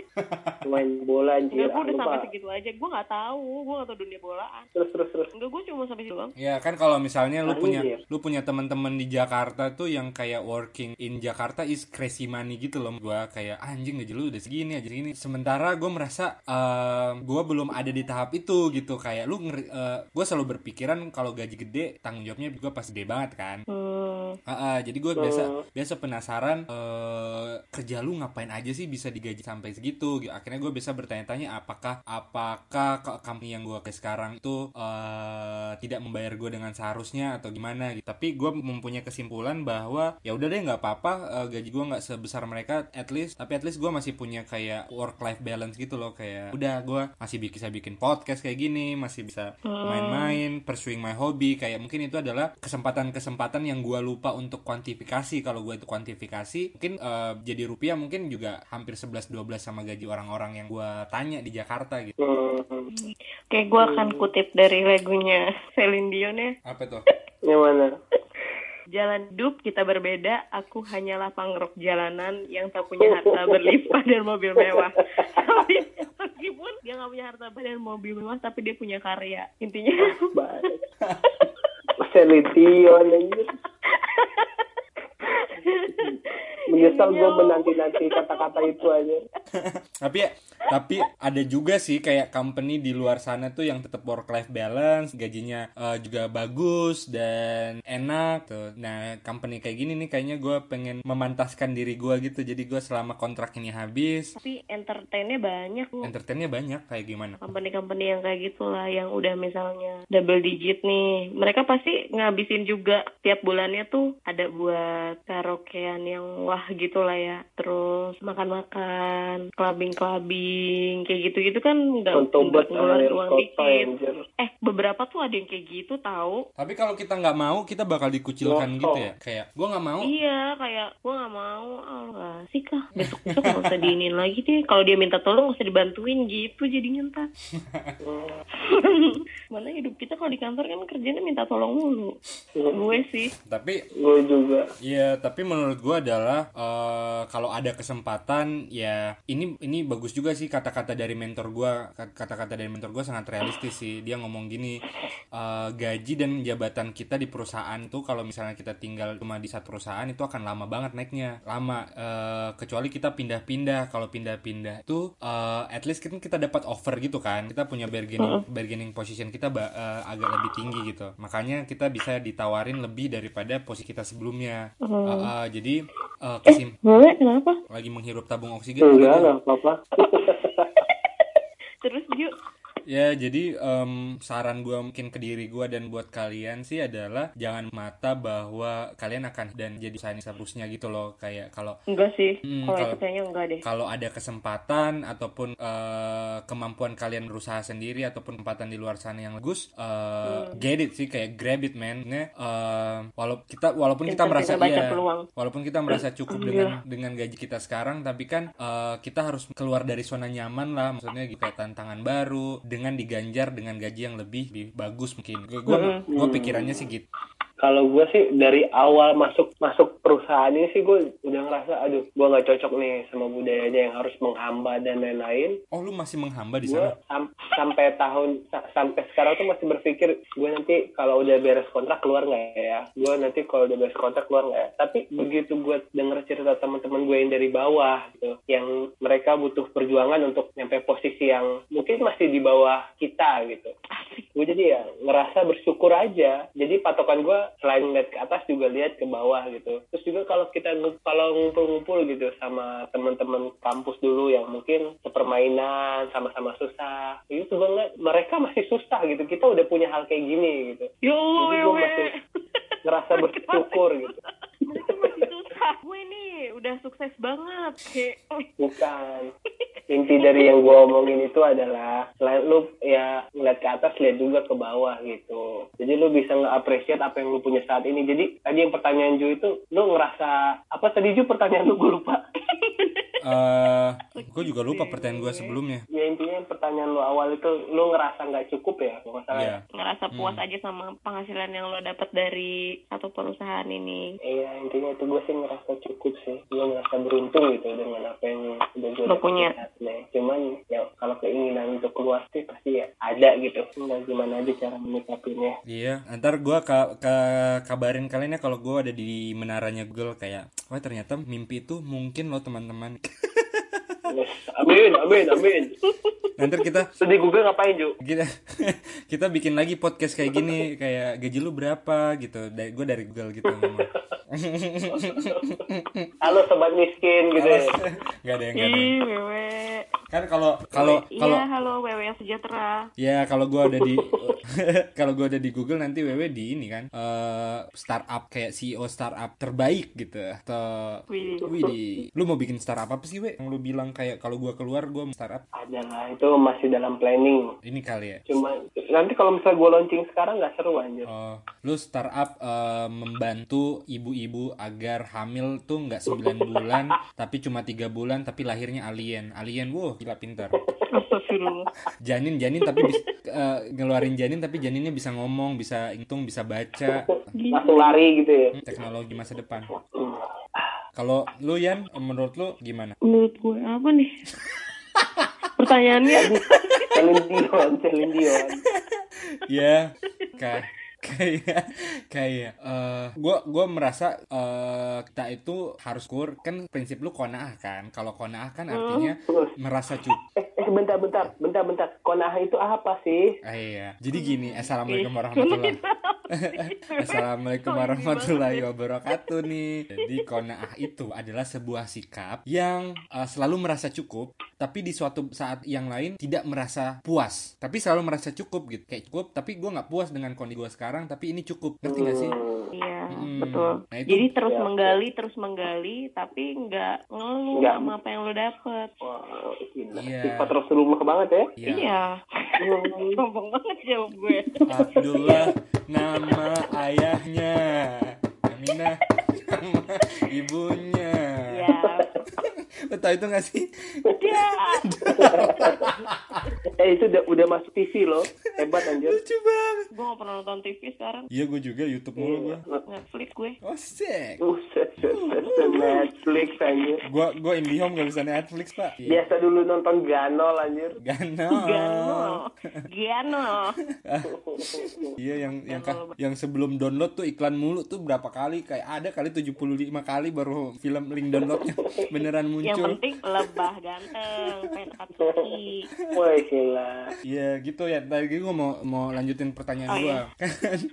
Main bola anjir. Enggak, gue Ah, udah sampai segitu aja. Gue nggak tahu. Gue nggak tahu dunia bolaan. Terus terus terus. Enggak, gue cuma sampai situ doang. Ya kan kalau misalnya lu Anjir. punya lu punya teman-teman di Jakarta tuh yang kayak working in Jakarta is crazy money gitu loh. Gua kayak anjing gaji lu udah segini aja segini. Sementara gue merasa eh gue belum ada di tahap itu gitu kayak lu gue selalu berpikiran kalau gaji gede tanggung jawabnya gue pas gede banget kan. Hmm. Ah, ah, jadi gue biasa biasa penasaran eh kerja lu ngapain aja sih bisa digaji sampai segitu? Gitu. akhirnya gue bisa bertanya-tanya apakah apakah company yang gue ke sekarang itu eh tidak membayar gue dengan seharusnya atau gimana gitu. Tapi gue mempunyai kesimpulan bahwa ya udah deh nggak apa-apa eh, gaji gue nggak sebesar mereka at least tapi at least gue masih punya kayak work life balance gitu loh kayak udah gue masih bisa bikin podcast kayak gini masih bisa main-main pursuing my hobby kayak mungkin itu adalah kesempatan-kesempatan yang gue lupa untuk kuantifikasi kalau gue itu kuantifikasi mungkin eh, jadi rupiah mungkin juga hampir 11-12 sama gaji orang-orang yang gue tanya di Jakarta gitu Hmm. Kayak gue akan kutip dari lagunya Celine Dion ya. apa tuh *laughs* Yang mana? Jalan hidup kita berbeda, aku hanyalah pangrok jalanan yang tak punya harta berlimpah dan mobil mewah. *laughs* Tapi meskipun dia nggak punya harta dan mobil mewah, tapi dia punya karya. Intinya, *laughs* Baik. Selition anjir. *laughs* Menyesal gue menanti-nanti kata-kata *laughs* itu aja. tapi ya tapi ada juga sih kayak company di luar sana tuh yang tetap work life balance gajinya eh, juga bagus dan enak tuh nah company kayak gini nih kayaknya gue pengen memantaskan diri gue gitu jadi gue selama kontrak ini habis tapi entertainnya banyak. Bu. entertainnya banyak kayak gimana company-company yang kayak gitulah yang udah misalnya double digit nih mereka pasti ngabisin juga tiap bulannya tuh ada buat karaokean yang wah gitulah ya terus makan-makan clubbing-clubbing kayak gitu-gitu kan nggak ngeluarin uang dikit eh beberapa tuh ada yang kayak gitu tahu tapi kalau kita nggak mau kita bakal dikucilkan Loh, gitu ya kayak gue nggak mau Iya, kayak gue nggak mau, ah lu nggak asik lah. Besok besok nggak usah diinin lagi deh. Kalau dia minta tolong nggak usah dibantuin gitu jadinya ntar. *laughs* Mana hidup kita kalau di kantor kan kerjanya minta tolong mulu. gue sih. tapi Gue juga. Iya, tapi menurut gua adalah eh, kalau ada kesempatan ya ini ini bagus juga sih kata-kata dari mentor gua kata-kata dari mentor gua sangat realistis sih. Dia ngomong gini, eh, gaji dan jabatan kita di perusahaan tuh kalau misalnya kita tinggal cuma di satu perusahaan itu akan lama banget naiknya. Lama eh, kecuali kita pindah-pindah. Kalau pindah-pindah tuh eh, at least kita kita dapat offer gitu kan. Kita punya bargaining bargaining position kita eh, agak lebih tinggi gitu. Makanya kita bisa ditawarin lebih daripada posisi kita sebelumnya. Eh, eh, jadi eh, kesim Boleh, kenapa? lagi menghirup tabung oksigen. Enggak lah, apa-apa. *laughs* *laughs* Terus Ju, Ya, jadi em, saran gua mungkin ke diri gua dan buat kalian sih adalah jangan mata bahwa kalian akan dan jadi usaha seharusnya gitu loh. Kayak kalau enggak sih. Hmm, kalau itu kayaknya enggak deh. kalau ada kesempatan ataupun eh, kemampuan kalian berusaha sendiri ataupun kesempatan di luar sana yang bagus, eh, get it sih kayak grab it man. Nih, eh, walau kita walaupun kita merasa iya, peluang. walaupun kita merasa cukup dengan dengan gaji kita sekarang, tapi kan eh, kita harus keluar dari zona nyaman lah. Maksudnya gitu kayak tantangan baru dengan diganjar dengan gaji yang lebih, lebih bagus mungkin. Gue gue pikirannya sih gitu. Kalau gue sih dari awal masuk masuk perusahaan ini sih gue udah ngerasa aduh gue nggak cocok nih sama budayanya yang harus menghamba dan lain-lain. Oh, lu masih menghamba di Gue sana? sam- sampai tahun sa- sampai sekarang tuh masih berpikir gue nanti kalau udah beres kontrak keluar nggak ya? Gue nanti kalau udah beres kontrak keluar nggak ya? Tapi begitu gue denger cerita teman-teman gue yang dari bawah gitu, yang mereka butuh perjuangan untuk nyampe posisi yang mungkin masih di bawah kita gitu. Gue jadi ya ngerasa bersyukur aja. Jadi patokan gue selain ngeliat ke atas juga lihat ke bawah gitu. Terus juga kalau kita kalau ngumpul-ngumpul gitu sama teman-teman kampus dulu yang mungkin sepermainan sama-sama susah, itu gue ngeliat mereka masih susah gitu. Kita udah punya hal kayak gini gitu. Yo, Jadi gue wewe. masih ngerasa bersyukur gitu. *laughs* Gue nih udah sukses banget. Kayak, Bukan. Inti dari yang gue omongin itu adalah selain lu ya ngeliat ke atas lihat juga ke bawah gitu. Jadi lu bisa nge-appreciate apa yang lu punya saat ini. Jadi tadi yang pertanyaan Ju itu lu ngerasa apa tadi Ju pertanyaan lu gue lupa. Eh, gue juga lupa pertanyaan gue sebelumnya. Ya intinya pertanyaan lu awal itu lu ngerasa nggak cukup ya kalau nggak salah Iya. ya? ngerasa puas Hmm. aja sama penghasilan yang lo dapat dari satu perusahaan ini Iya intinya itu gue sih ngerasa cukup sih gue ngerasa beruntung gitu dengan apa yang udah gue Lo punya. cuman ya kalau keinginan untuk keluar sih pasti ya ada gitu tinggal gimana aja cara menyikapinya Iya, ntar gua ka ka- kabarin kalian ya kalau gua ada di menaranya Google kayak, wah ternyata mimpi itu mungkin loh teman-teman. Amin amin amin Nanti kita di Google ngapain Ju? kita *laughs* kita bikin lagi podcast kayak gini kayak gaji lu berapa gitu. Dari gue dari Google gitu ngomong. *laughs* halo sobat miskin gitu ya Gak ada yang gak ada. ih wewe Kan kalau kalau kalau iya halo wewe yang sejahtera Ya kalau gua ada di *laughs* kalau gua ada di Google nanti WW di ini kan eh startup kayak CEO startup terbaik gitu atau Wih. Widih. Lu mau bikin startup apa sih, We? Yang lu bilang kayak kalau gua keluar gua mau startup. ada lah itu masih dalam planning Ini kali ya. cuma nanti kalau misalnya gue launching sekarang nggak seru anjir Oh, lu startup eh, membantu ibu-ibu agar hamil tuh nggak 9 bulan *laughs* tapi cuma tiga bulan tapi lahirnya alien. Alien, wow, gila pintar. Astagfirullah Janin, janin tapi bis- eh, ngeluarin janin tapi janinnya bisa ngomong, bisa hitung, bisa baca. langsung lari gitu ya Teknologi masa depan. Kalau lu Yan, menurut lu gimana? menurut gue apa nih? *laughs* Pertanyaannya Celine Dion Celine Dion. Ya kayak kayak kayak eh gua gua merasa eh kita itu harus kur kan prinsip lu konaah kan? Kalau konaah kan artinya merasa cukup. Eh, eh bentar bentar bentar bentar. Konah itu apa sih? Ah, iya. Jadi gini assalamualaikum warahmatullahi *laughs* Assalamualaikum warahmatullahi wabarakatuh nih. Jadi kona'ah itu adalah sebuah sikap yang uh, selalu merasa cukup, tapi di suatu saat yang lain tidak merasa puas. Tapi selalu merasa cukup gitu. Kayak cukup, tapi gue nggak puas dengan kondisi gue sekarang, tapi ini cukup. Ngerti gak sih? Iya, Hmm, betul. nah itu- Jadi terus Ya. menggali, terus menggali, tapi nggak ngeluh Nggak. sama apa yang lo dapet. Wah, gila. Iya. Sifat Rasulullah banget ya. Iya. Iya. *laughs* Sombong banget jawab gue. Abdullah nama ayahnya. Aminah nama ibunya. Iya. Lo tau itu gak sih? Ya. *laughs* Eh itu udah udah masuk TV loh. Hebat anjir. Lucu banget. Gue gak pernah nonton TV sekarang. Iya gue juga YouTube mulu gue. Netflix gue. Oh sick. Set, Netflix anjir. Gua gua IndiHome gak bisa Netflix pak. Biasa dulu nonton Ganol anjir. Gano. Giano. Giano. *laughs* Iya yang yang yang sebelum download tuh iklan mulu tuh berapa kali kayak ada kali 75 kali baru film link downloadnya *laughs* beneran Yang muncul. penting lebah ganteng. Pengen. *laughs* Wah gila. Iya gitu ya. Tadi gua mau mau lanjutin pertanyaan Oh, gua. Kan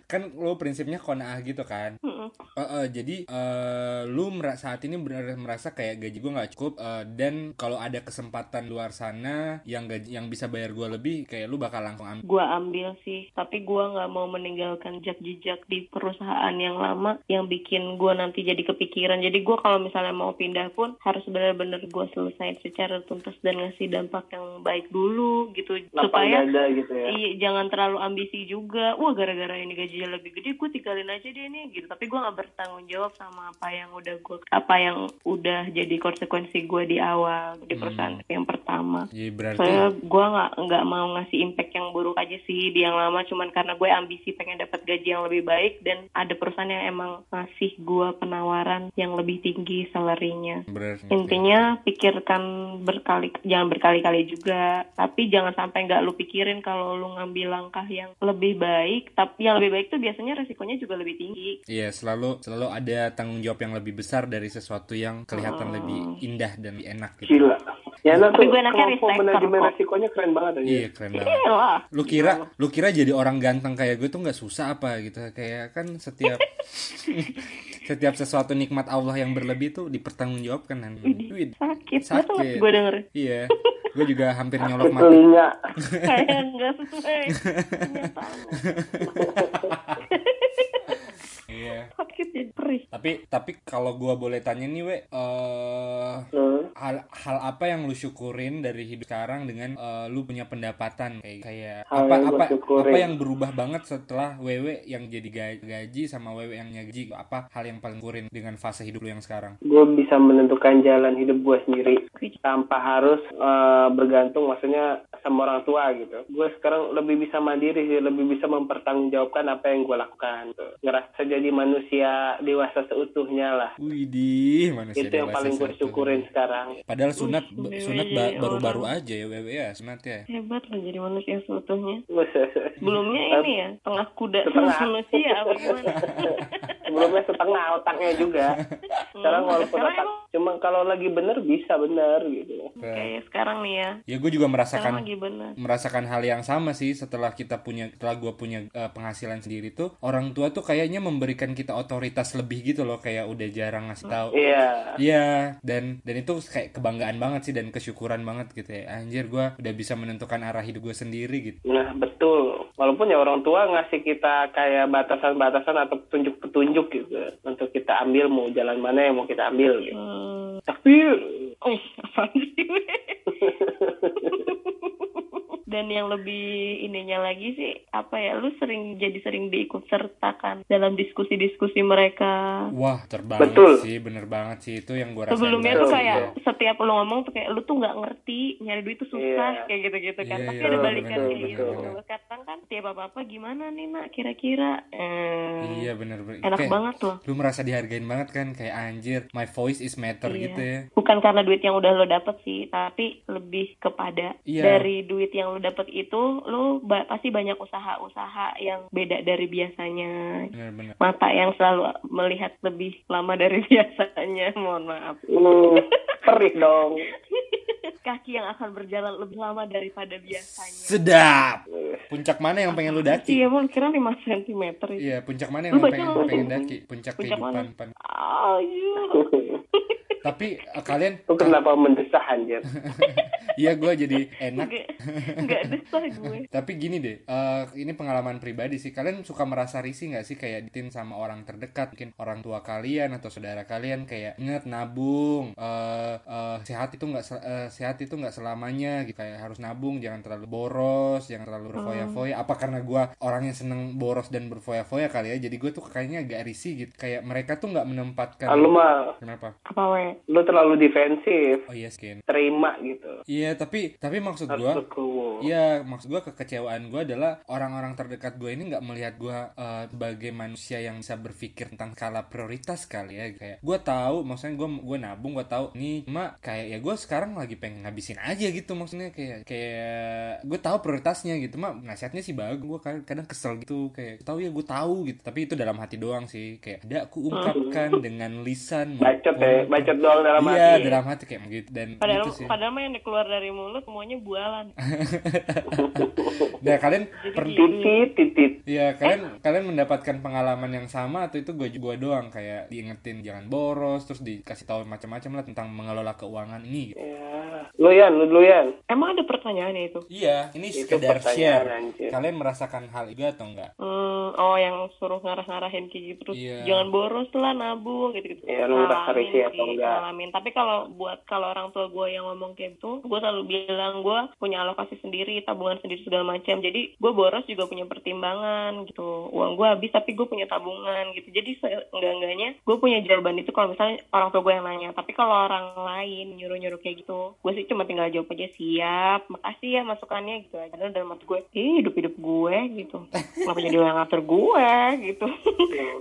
kan lo prinsipnya konaah gitu kan. Eh, eh, jadi eh, lu merasa saat ini benar merasa kayak gaji gua nggak cukup eh, dan kalau ada kesempatan luar sana yang gaji yang bisa bayar gua lebih kayak lu bakal langsung ambil. Gue ambil sih, tapi gue nggak mau meninggalkan jejak-jejak di perusahaan yang lama yang bikin gue nanti jadi kepikiran. Jadi gue kalau misalnya mau pindah pun harus benar-benar gue selesai secara tuntas dan ngasih dampak yang baik dulu gitu Lapang supaya dada gitu ya. Iya, jangan terlalu ambisi juga. Wah, gara-gara ini gajinya lebih gede, gue tinggalin aja deh nih gitu. Tapi gue nggak bertanggung jawab sama apa yang udah gue, apa yang udah jadi konsekuensi gue di awal di perusahaan yang pertama. Jadi berarti Saya gue nggak nggak mau ngasih impact yang buruk aja sih di yang lama, cuman karena gue ambisi pengen dapat gaji yang lebih baik dan ada perusahaan yang emang ngasih gue penawaran yang lebih tinggi salarinya. berarti Intinya pikirkan berkali, jangan berkali-kali juga, tapi jangan sampai nggak lu pikirin kalau lu ngambil langkah yang lebih baik, tapi yang lebih baik tuh biasanya resikonya juga lebih tinggi. Iya selalu selalu ada tanggung jawab yang lebih besar dari sesuatu yang kelihatan lebih indah dan lebih enak gitu. Gila. Ya nah Tapi tuh gue anaknya respecter manajemen resikonya keren banget anjir. Iya keren banget. Lah, Lu kira lu kira jadi orang ganteng kayak gue tuh nggak susah apa gitu kayak kan setiap *laughs* setiap sesuatu nikmat Allah yang berlebih tuh dipertanggungjawabkan kan. Wid. sakit, Sakit. banget gue denger. Iya. Gue juga hampir *laughs* nyolok mati. Kayak nggak sesuai. Iya. Sakit jadi perih. Tapi tapi kalau gua boleh tanya nih, we, eh Hmm. Hal hal apa yang lu syukurin dari hidup sekarang dengan eh, lu punya pendapatan? Kayak kayak Hal apa yang apa syukurin. apa yang berubah banget setelah wewe yang jadi ga- gaji sama wewe yang gaji? Apa hal yang paling kurin dengan fase hidup lu yang sekarang? Gue bisa menentukan jalan hidup gue sendiri tanpa harus eh, bergantung maksudnya sama orang tua gitu. Gue sekarang lebih bisa mandiri sih lebih bisa mempertanggungjawabkan apa yang gue lakukan. Tuh. ngerasa jadi manusia dewasa seutuhnya lah. Widih manusia itu yang paling gue syukurin sekarang Padahal sunat Wih, sunat baru-baru orang. aja ya wewe ya sunat ya. Hebat lo jadi manusia seutuhnya. *laughs* Sebelumnya ini ya, tengah kuda Setengah. manusia apa *laughs* gimana? sebelumnya setengah otaknya juga *laughs* sekarang Hmm, walaupun sekarang otak cuma kalau lagi bener bisa bener gitu kayak sekarang nih ya. Ya gue juga merasakan lagi bener. merasakan hal yang sama sih setelah kita punya setelah gue punya eh, penghasilan sendiri tuh orang tua tuh kayaknya memberikan kita otoritas lebih gitu loh kayak udah jarang ngasih tahu iya Iya dan dan itu kayak kebanggaan banget sih dan kesyukuran banget gitu ya anjir gue udah bisa menentukan arah hidup gue sendiri gitu Nah, betul. Walaupun ya orang tua ngasih kita kayak batasan-batasan atau petunjuk-petunjuk gitu untuk kita ambil mau jalan mana yang mau kita ambil gitu. Hmm. Tapi sih? *laughs* Dan yang lebih ininya lagi sih apa ya? Lu sering jadi sering diikut sertakan dalam diskusi-diskusi mereka. wah terbang Betul. sih bener banget sih itu yang gue rasain Sebelumnya tuh kayak betul. setiap lu ngomong tuh kayak lu tuh nggak ngerti nyari duit tuh susah Iya. kayak gitu-gitu kan. Iya, Tapi iya, ada balikannya betul, gitu. Sekarang kan tiap apa-apa gimana nih nak kira-kira? Eh, iya bener bener Enak Kayak banget loh. lu merasa dihargain banget kan kayak anjir my voice is matter Iya. gitu ya Bukan karena duit yang udah lo dapet sih, tapi lebih kepada Iya. dari duit yang lo dapet itu, lo ba- pasti banyak usaha-usaha yang beda dari biasanya. bener-bener Mata yang selalu melihat lebih lama dari *laughs* biasanya, mohon maaf. hmm, perih dong. *laughs* Kaki yang akan berjalan lebih lama daripada biasanya. sedap puncak mana yang pengen lu daki Iya, mau kira 5 cm. Iya, puncak mana yang Lu lu pengen, pengen daki? Puncak, Puncak kehidupan. mana? pan- Ayo. *laughs* Tapi eh, kalian, Lu kenapa mendesah anjir? *laughs* iya gue jadi enak. Enggak, enggak desah gue. *laughs* Tapi gini deh, eh, ini pengalaman pribadi sih. Kalian suka merasa risih nggak sih kayak ditin sama orang terdekat, mungkin orang tua kalian atau saudara kalian kayak ingat nabung, eh, eh, sehat itu nggak eh, sehat itu nggak selamanya, gitu. kayak harus nabung, jangan terlalu boros, jangan terlalu berfoya-foya. Apa karena gue orang yang seneng boros dan berfoya-foya kali ya? Jadi gue tuh kayaknya agak risih gitu. Kayak mereka tuh nggak menempatkan. Lu mah Kenapa? Apa we? Lu terlalu defensif. Oh iya skin. Terima gitu. Iya tapi tapi maksud Harus legowo. Iya, maksud gue kekecewaan gue adalah orang-orang terdekat gue ini nggak melihat gue eh, sebagai manusia yang bisa berpikir tentang skala prioritas kali ya. Kayak gue tahu, maksudnya gue gue nabung, gue tahu ini cuma kayak ya gue sekarang lagi pengen ngabisin aja gitu maksudnya kayak kayak gue tahu prioritasnya gitu mah nasihatnya sih bagus gue kadang, kadang kesel gitu kayak tahu ya gue tahu gitu tapi itu dalam hati doang sih kayak tidak aku ungkapkan dengan lisan Bacot ya, bacot doang dalam iya hati. dalam hati kayak gitu dan Padahal, gitu sih padahal mah yang keluar dari mulut semuanya bualan. *laughs* nah kalian per, Titit, titit. Iya, kalian kalian mendapatkan pengalaman yang sama atau itu gue gua doang kayak diingetin jangan boros terus dikasih tahu macam-macam lah tentang mengelola keuangan ini. Gitu. Ya. Lu Yan, lu dulu Yan. Emang ada pertanyaannya itu? Iya, ini Itu sekedar share. anjir. Kalian merasakan hal itu atau enggak? Hmm, oh yang suruh ngarah-ngarahin kayak gitu terus Iya. jangan boros lah nabung gitu gitu. Iya, lu merasa risih atau enggak? Ngalamin. Tapi kalau buat kalau orang tua gue yang ngomong kayak gitu, gue selalu bilang gue punya alokasi sendiri, tabungan sendiri segala macam. Jadi gue boros juga punya pertimbangan gitu. Uang gue habis tapi gue punya tabungan gitu. Jadi enggak-enggaknya gue punya jawaban itu kalau misalnya orang tua gue yang nanya. Tapi kalau orang lain nyuruh-nyuruh kayak gitu, gue sih cuma tinggal jawab aja siap, makasih ya masukannya gitu. Karena dalam hati gue, ih hidup-hidup gue gitu. Kenapa jadi yang ngatur gue gitu.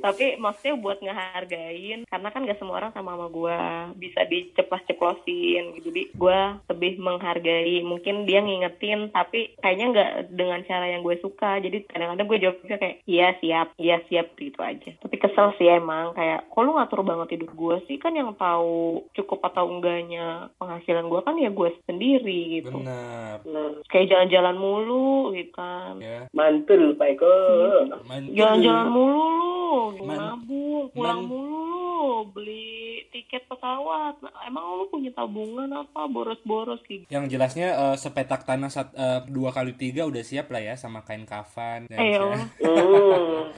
tapi maksudnya buat ngehargain karena kan gak semua orang sama sama gue bisa diceplos-ceplosin gitu jadi gue lebih menghargai mungkin dia ngingetin tapi kayaknya nggak dengan cara yang gue suka jadi kadang-kadang gue jawabnya kayak iya siap iya siap gitu aja tapi kesel sih emang kayak kok lu ngatur banget hidup gue sih kan yang tahu cukup atau enggaknya penghasilan gue kan ya gue sendiri gitu Benar. Nah, kayak jalan-jalan mulu gitu kan Ya. mantul Pak Eko. Jalan-jalan mulu lu Man- nabung pulang man- mulu lu lu beli tiket pesawat. Nah, emang lu punya tabungan apa boros-boros gitu? Yang jelasnya eh, sepetak tanah sat, eh, dua kali tiga udah siap lah ya sama kain kafan. dan. *laughs*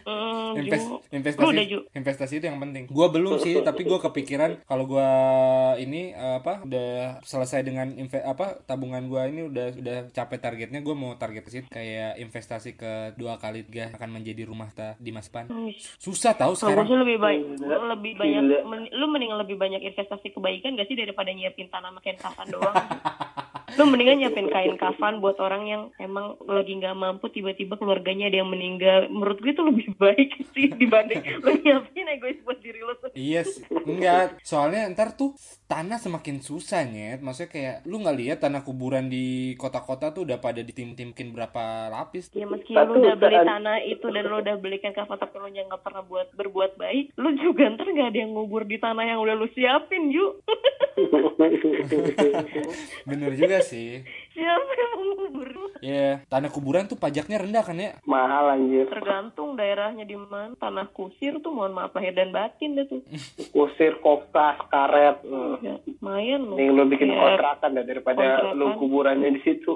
Hmm. Invest, investasi udah, investasi itu yang penting. Gua belum sih, *laughs* tapi gua kepikiran kalau gua ini eh, apa udah selesai dengan inve- apa tabungan gua ini udah udah capai targetnya, gua mau target ke situ kayak investasi ke dua kali tiga akan menjadi rumah ta di masa depan. Hmm. Susah tahu gue sekarang. sih lebih baik, lebih banyak, men- lu mending lebih banyak investasi kebaikan gak sih daripada nyiapin tanah makin doang? *laughs* lu mendingan nyiapin kain kafan buat orang yang emang lagi nggak mampu tiba-tiba keluarganya ada yang meninggal. Menurut gue itu lebih baik sih dibanding *laughs* lu nyiapin egois buat diri lu sendiri. Iya sih, enggak. Soalnya ntar tuh tanah semakin susah nyet. Maksudnya kayak lu nggak lihat tanah kuburan di kota-kota tuh udah pada ditim-timkin berapa lapis. Ya meski Satu lu udah beli tanah itu dan lu udah belikan kafan tapi lu yang nggak pernah buat berbuat baik, lu juga ntar nggak ada yang ngubur di tanah yang udah lu siapin, yuk. *laughs* *laughs* Bener juga sih. Siapa yang mau ngubur? Ya, tanah kuburan tuh pajaknya rendah kan ya? Mahal anjir. Tergantung daerahnya di mana. Tanah kusir tuh mohon maaf lahir dan batin deh tuh. *laughs* Kusir, kokas, karet. Hmm. Ya, lumayan loh. Nih lu bikin Kayak- kontrakan dah daripada kontrakan. lu kuburannya di situ.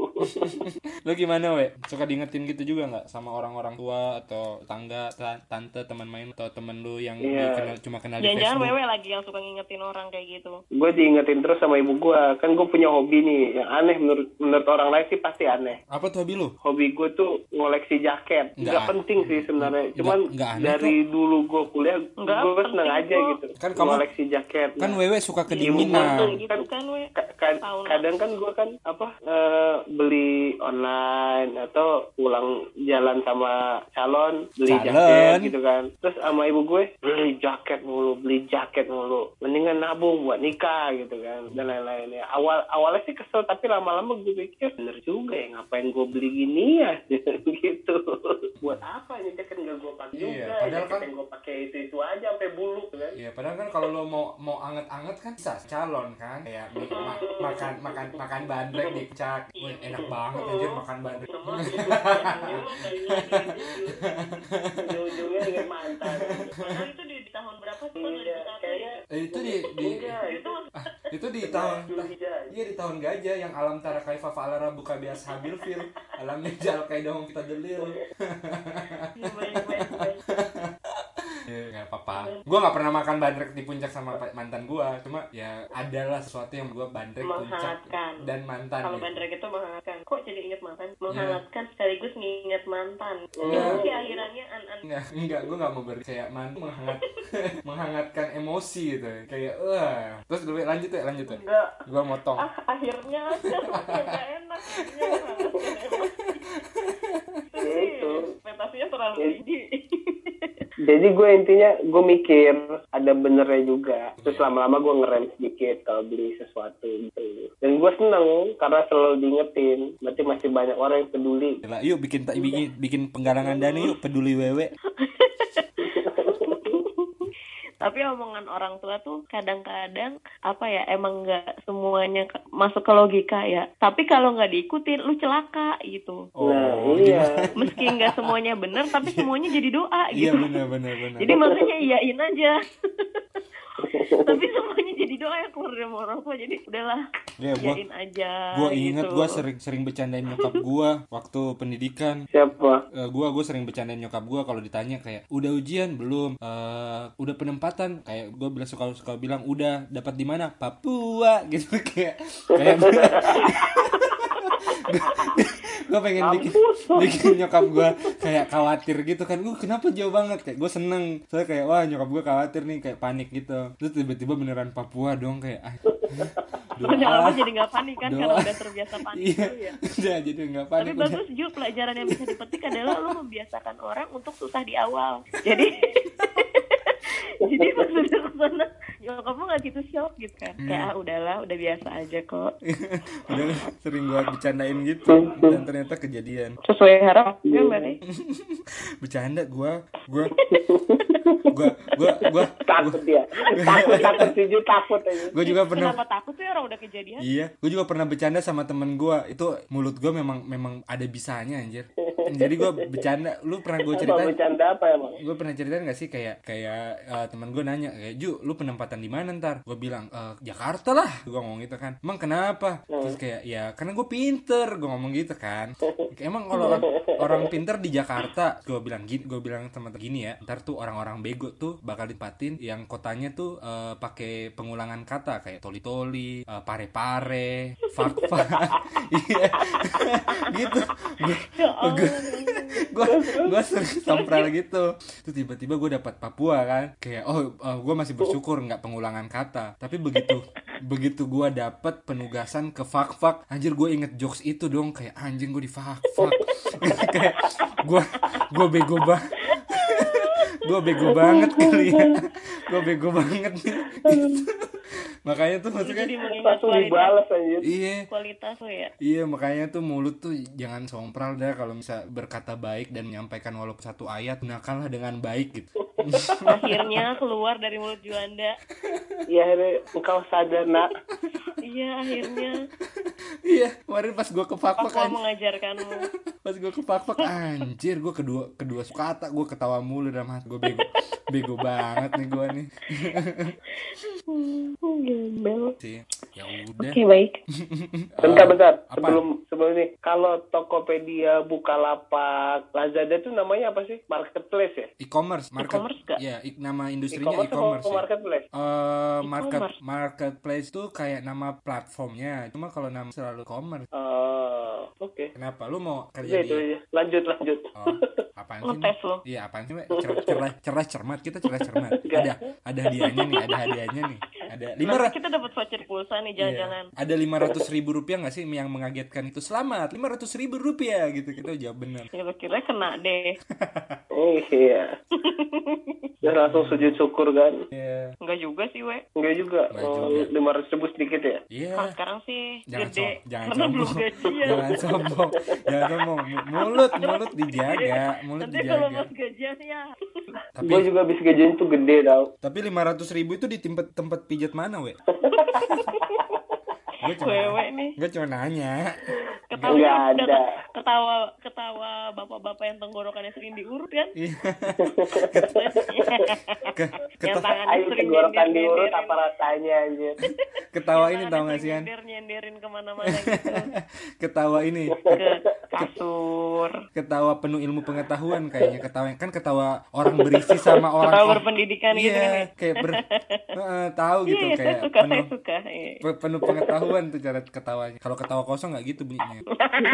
*laughs* Lo gimana, we? Suka diingetin gitu juga nggak sama orang-orang tua atau tangga, ta- tante, teman main atau temen lu yang Iya. dikenal, cuma kenal di Jangan-jangan Facebook? wewe lagi yang suka ngingetin orang kayak gitu. gue diingetin terus sama ibu gue. Kan gue punya hobi nih. Yang aneh menurut menurut orang lain sih pasti aneh. Apa tuh hobi lu? Hobi gue tuh ngoleksi jaket. Nggak penting sih sebenarnya. Cuman nggak aneh dari dulu gue kuliah, Nggak gue seneng aja kok. gitu. Kan kamu- ngoleksi jaket. Kan Nah, wewe suka Ibu kedinginan. gitu kan we. ka- ka- Tahu lah. kadang kan gue kan apa eh, beli online atau pulang jalan sama calon beli Calon. jaket gitu kan terus sama ibu gue beli jaket mulu beli jaket mulu mendingan nabung buat nikah gitu kan dan lain-lain ya awal awalnya sih kesel tapi lama-lama gue pikir bener juga ya ngapain gue beli gini ya *laughs* gitu buat apa ini jaket nggak gue pakai Iya, juga padahal jaket kan- gue pakai itu itu aja sampai bulu kan Iya, padahal kan kalau lo mau mau anget-anget kan bisa calon kan kayak mi- ma- makan makan makan bandrek di cak. Wih, enak banget anjir makan bandrek. ujung-ujungnya inget mantan Padahal itu di, tahun berapa sih? Tahun Iya, 2001 kayaknya ya? Eh, itu di di enggak itu itu di tahun. Iya di tahun gajah yang alam tara kaifa fa'ala rabbuka bias habil fil alam kayak dong kita delil. Iya, baik, baik, baik. Ya nggak apa-apa. Gua nggak pernah makan bandrek di puncak sama mantan gua. Cuma ya adalah sesuatu yang gua bandrek puncak dan mantan. Kalau gitu. bandrek itu menghangatkan. Kok jadi inget mantan? Iya. Menghangatkan sekaligus nginget mantan. Iya. Itu sih akhirannya an-an. Enggak, enggak, gue gak mau beri kayak mantu menghangat, *laughs* menghangatkan emosi gitu Kayak, wah Terus gue lanjut ya, lanjut ya Enggak. Gue motong Ah, akhirnya aja nggak enak. Akhirnya menghangatkan emosi. Ya itu. Ekspektasinya terlalu Ya. tinggi. jadi gue intinya gue mikir ada benernya juga. Terus lama-lama gue ngerem sedikit kalau beli sesuatu gitu. Dan gue seneng karena selalu diingetin berarti masih banyak orang yang peduli. Gila, Yuk bikin, bikin, bikin penggalangan dana yuk Peduli wewe *laughs* Tapi omongan orang tua tuh kadang-kadang apa ya emang nggak semuanya ke- masuk ke logika ya. Tapi kalau nggak diikutin lu celaka gitu. nah Oh, iya Meski nggak semuanya benar tapi *laughs* semuanya jadi doa Iya gitu. bener, bener, bener Jadi makanya iyain aja. *laughs* tapi semuanya jadi doa yang keluar dari orang tua. Jadi udahlah Iya, gua, aja. gua inget gitu. gue sering, sering bercandain nyokap gue Waktu pendidikan. Siapa? Eh, gua gue sering bercandain nyokap gua kalau ditanya kayak udah ujian belum? Eh, udah penempatan? Kayak gue bilang suka suka bilang udah dapat di mana? Papua *laughs* gitu kayak kayak *laughs* gue pengen bikin bikin nyokap gue kayak khawatir gitu kan gue kenapa jauh banget kayak gue seneng soalnya kayak wah nyokap gue khawatir nih kayak panik gitu terus tiba-tiba beneran Papua dong kayak ah, doa jadi nggak panik kan Doa. kalau udah terbiasa panik iya ya. udah jadi nggak Tapi panik udah. bagus juga pelajaran yang bisa dipetik adalah lo membiasakan orang untuk susah di awal. Jadi *laughs* jadi pas udah ke sana ya kamu nggak gitu shock gitu kan Hmm. kayak ah udahlah udah biasa aja kok *laughs* udah sering gua bercandain gitu dan ternyata kejadian sesuai harapan berarti *laughs* bercanda gua gua gue gue gue takut dia takut takut setuju takut aja gue juga pernah Kenapa takut sih orang udah kejadian? Iya, gue juga pernah bercanda sama temen gue. Itu mulut gue memang memang ada bisanya anjir. Jadi gue bercanda. Lu pernah gue apa ceritain? bercanda apa emang Gue pernah ceritain gak sih kayak kayak eh, temen gue nanya kayak Ju, lu penempatan di mana ntar? Gue bilang "Eh, Jakarta lah. Gue ngomong gitu kan. Emang kenapa? Terus kayak ya karena gue pinter. Gue ngomong gitu kan. *laughs* Emang kalau orang, orang pinter di Jakarta, gue bilang gini, gue bilang teman gini ya. Ntar tuh orang-orang bego tuh bakal ditempatin yang kotanya tuh eh, pakai pengulangan kata kayak toli-toli, eh, pare-pare, fak-fak. *laughs* Iya. gitu. Gue gue gue sering sampral gitu terus tiba-tiba gue dapat Papua kan kayak oh gue masih bersyukur nggak pengulangan kata. Tapi begitu *laughs* begitu gue dapat penugasan ke fak fak anjir gue inget jokes itu dong kayak anjing gue di fak fak *laughs* kayak gue gue *laughs* bego banget gue bego banget kali ya. Gue bego banget nih. Makanya tuh maksudnya kualitas, dibalas aja iya. Kualitas lo ya. Iya makanya tuh mulut tuh jangan sompral dah kalau bisa berkata baik dan menyampaikan walaupun satu ayat gunakanlah dengan baik gitu. *laughs* Akhirnya keluar dari mulut Juanda. ya akhirnya engkau sadar nak Iya akhirnya iya kemarin pas gue ke fakfak kan, mengajarkanmu. *laughs* pas gue ke fakfak anjir gue kedua kedua kata gue ketawa mulu dalam hati gue bego bego banget nih gue nih Hmm, Gembel. sih ya udah Oke baik. *laughs* bentar bentar apa? sebelum sebelum ini kalau Tokopedia Bukalapak Lazada tuh namanya apa sih marketplace ya e-commerce market E-commerce nggak? ya i- nama industrinya e-commerce e-commerce ya. marketplace Eh, market E-commerce. marketplace tuh kayak nama platformnya cuma kalau nama selalu commerce Oh, oke kenapa lu mau kerja itu di aja lanjut lanjut Oh, apaan sih? Ngetes lo. Iya, apaan sih, Mek? Cer- cerah, cerah cermat. Kita cerah cermat. *laughs* Ada ada hadiahnya nih, ada hadiahnya nih. Ada lima ratus kita dapat voucher pulsa nih jangan-jangan. Ada lima ratus ribu rupiah nggak sih yang mengagetkan itu? Selamat, lima ratus ribu rupiah gitu. Kita jawab benar. Ya lo kira kena deh. *laughs* oh, iya *laughs* ya langsung sujud syukur kan Iya, Enggak juga sih, we. enggak juga Enggak oh, juga. lima ratus ribu sedikit ya iya. Kalau sekarang sih Jangan gede. som- jangan Karena belum sombong. gajian. Jangan sombong. Jangan sombong. Mulut, mulut dijaga, mulut Nanti kalau dijaga. pas gajian ya. Tapi gue juga habis gajian tuh gede tau tapi lima ratus ribu itu di tempat tempat pijat mana, we? *laughs* Gue cuma, Wewe nih. gue cuma nanya. Ketawa Nggak ada. ketawa ketawa bapak-bapak yang tenggorokannya sering diurut kan. Iya. *laughs* Ke- yang tangannya ayo sering tenggorokan diurut apa rasanya anjir ketawa ini tau gak sih kan? nyender nyenderin ke mana-mana gitu. *laughs* Ketawa ini. Ke kasur. ketawa penuh ilmu pengetahuan kayaknya ketawa kan ketawa orang berisi sama orang Ketawa berpendidikan gitu kan iya ya. kayak ber Heeh, tahu Iya, *laughs* gitu iya, saya kayak suka, saya penuh suka. Iya. pe- penuh pengetahuan tuh cara ketawanya kalau ketawa kosong nggak gitu bunyinya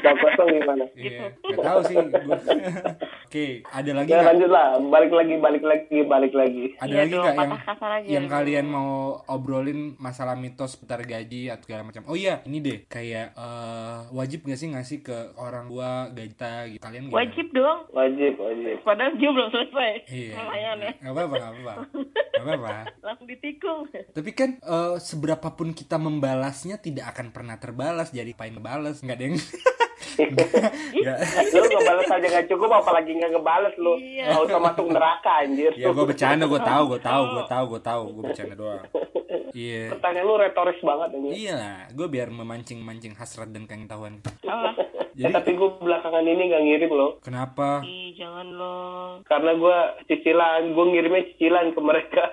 Gak kosong gimana Gitu. iya nggak tahu sih *laughs* oke ada lagi ya lanjut lah balik lagi balik lagi balik lagi ada Iya lagi nggak yang aja yang dong. kalian mau obrolin masalah mitos seputar gaji atau segala macam oh iya ini deh kayak eh, wajib nggak sih ngasih ke orang tua gaji kita gitu kalian gimana? Wajib dong. wajib wajib Padahal dia belum selesai Iya. pertanyaannya. Gak apa-apa, gak apa-apa. Gak apa-apa. *laughs* Langsung ditikung. Tapi kan eh, seberapapun kita membalasnya tidak akan pernah terbalas. Jadi paling ngebalas nggak deng. *laughs* Nggak. lu ngebales aja gak cukup apalagi gak ngebales lu Iya. gak usah masuk neraka anjir ya gue bercanda, gue tahu, gue tahu, gue tahu, gue tahu, gue bercanda doang. Iya. pertanyaan lu retoris banget anjir Iya lah, gue biar memancing-mancing hasrat dan keingintahuan. Eh, Jadi tapi gue belakangan ini gak ngirim loh kenapa? Ih, jangan loh. karena gue cicilan gue ngirimnya cicilan ke mereka *laughs*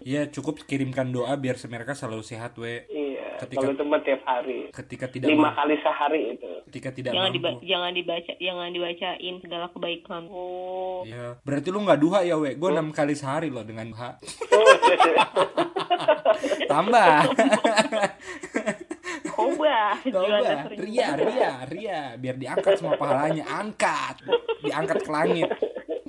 Iya cukup kirimkan doa biar mereka selalu sehat, we. iya Ketika- kalau itu mah tiap hari Ketika tidak lima mampu- kali sehari itu ketika tidak Jangan diba mampu. jangan dibaca jangan dibacain segala kebaikan. Oh. Iya. Berarti lu nggak duha ya, we? Gue enam kali sehari loh dengan duha. oh, *laughs* *laughs* Tambah. Coba, sering. ria, ria, ria, biar diangkat semua pahalanya, angkat, diangkat ke langit.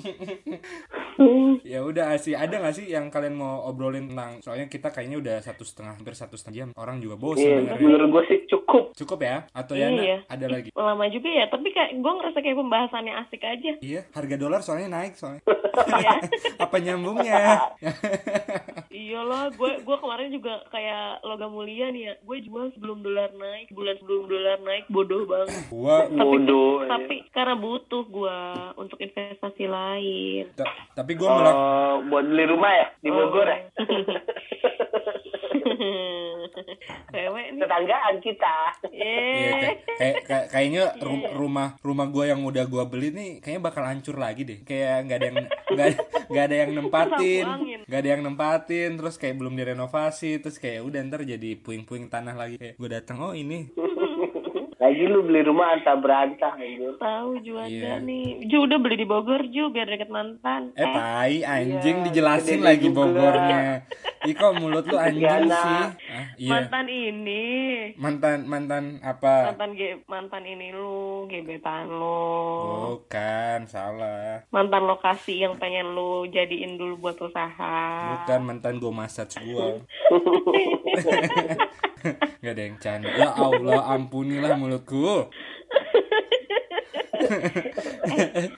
*laughs* ya udah sih, ada nggak sih yang kalian mau obrolin tentang? Soalnya kita kayaknya udah satu setengah, hampir satu setengah jam. Orang juga bosan iya dengerin. menurut gue sih cukup Cukup ya? Atau ya Iya. ada lagi? Lama juga ya, tapi kayak gue ngerasa kayak pembahasannya asik aja. Iya, harga dolar soalnya naik soalnya. Iya. *laughs* Apa nyambungnya? *laughs* Iyalah, gue gue kemarin juga kayak logam mulia nih ya. Gue jual sebelum dolar naik, bulan sebelum dolar naik, bodoh banget. Gua bodoh Tapi karena butuh gue untuk investasi lain. Ta- tapi tapi gue melak Oh, buat beli rumah ya di Bogor ya. *laughs* Cewek nih. Tetanggaan kita. Iya, Eh. kayak, kayak- kayak- kayaknya ru- rumah rumah gue yang udah gue beli nih kayaknya bakal hancur lagi deh kayak nggak ada yang nggak ada yang nempatin nggak ada yang nempatin terus kayak belum direnovasi terus kayak udah ntar jadi puing-puing tanah lagi kayak gue datang oh ini Lagi lu beli rumah antah berantah anjir. Tahu Ju ada Iya. nih. Ju udah beli di Bogor Ju biar deket mantan. eh tai anjing Iya, dijelasin lagi juga. Bogornya *laughs* Ih kok mulut lu anjing Yana. sih ah, iya Mantan ini. mantan mantan apa Mantan ge mantan ini lu, gebetan lu. bukan salah Mantan lokasi yang pengen lu jadiin dulu buat usaha. bukan mantan gue massage gue *laughs* Gak ada yang canda Ya Allah ampunilah mulutku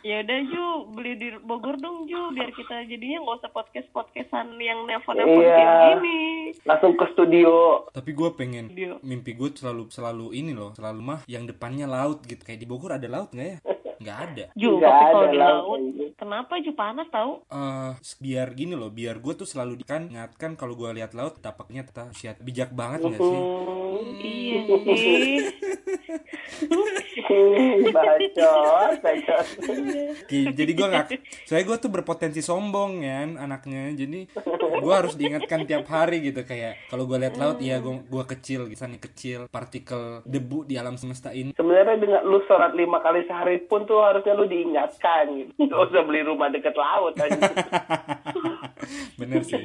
Ya udah Ju, beli di Bogor dong Ju, biar kita jadinya nggak usah podcast podcastan yang nelpon nelpon Iya. kayak gini. Langsung ke studio. Tapi gue pengen Dia. Mimpi gue selalu selalu ini loh Selalu mah yang depannya laut gitu Kayak di Bogor ada laut gak ya? Nggak ada Ju, Nggak tapi kalau di laut, laut, anjir. kenapa Ju panas tahu? eh biar gini loh, biar gue tuh selalu kan ingatkan kalau gue lihat laut tapaknya tetap siat bijak banget gak sih? Iya sih. bacot, bacot. Kayak- jadi gue nggak, soalnya gue tuh berpotensi sombong kan anaknya, jadi gue harus diingatkan tiap hari gitu kayak kalau gue lihat laut ya gue gua kecil, misalnya kecil, partikel debu di alam semesta ini. Sebenarnya dengan lu sholat lima kali sehari pun tuh harusnya lu diingatkan gitu. Gak usah beli rumah deket laut anjir. Bener sih.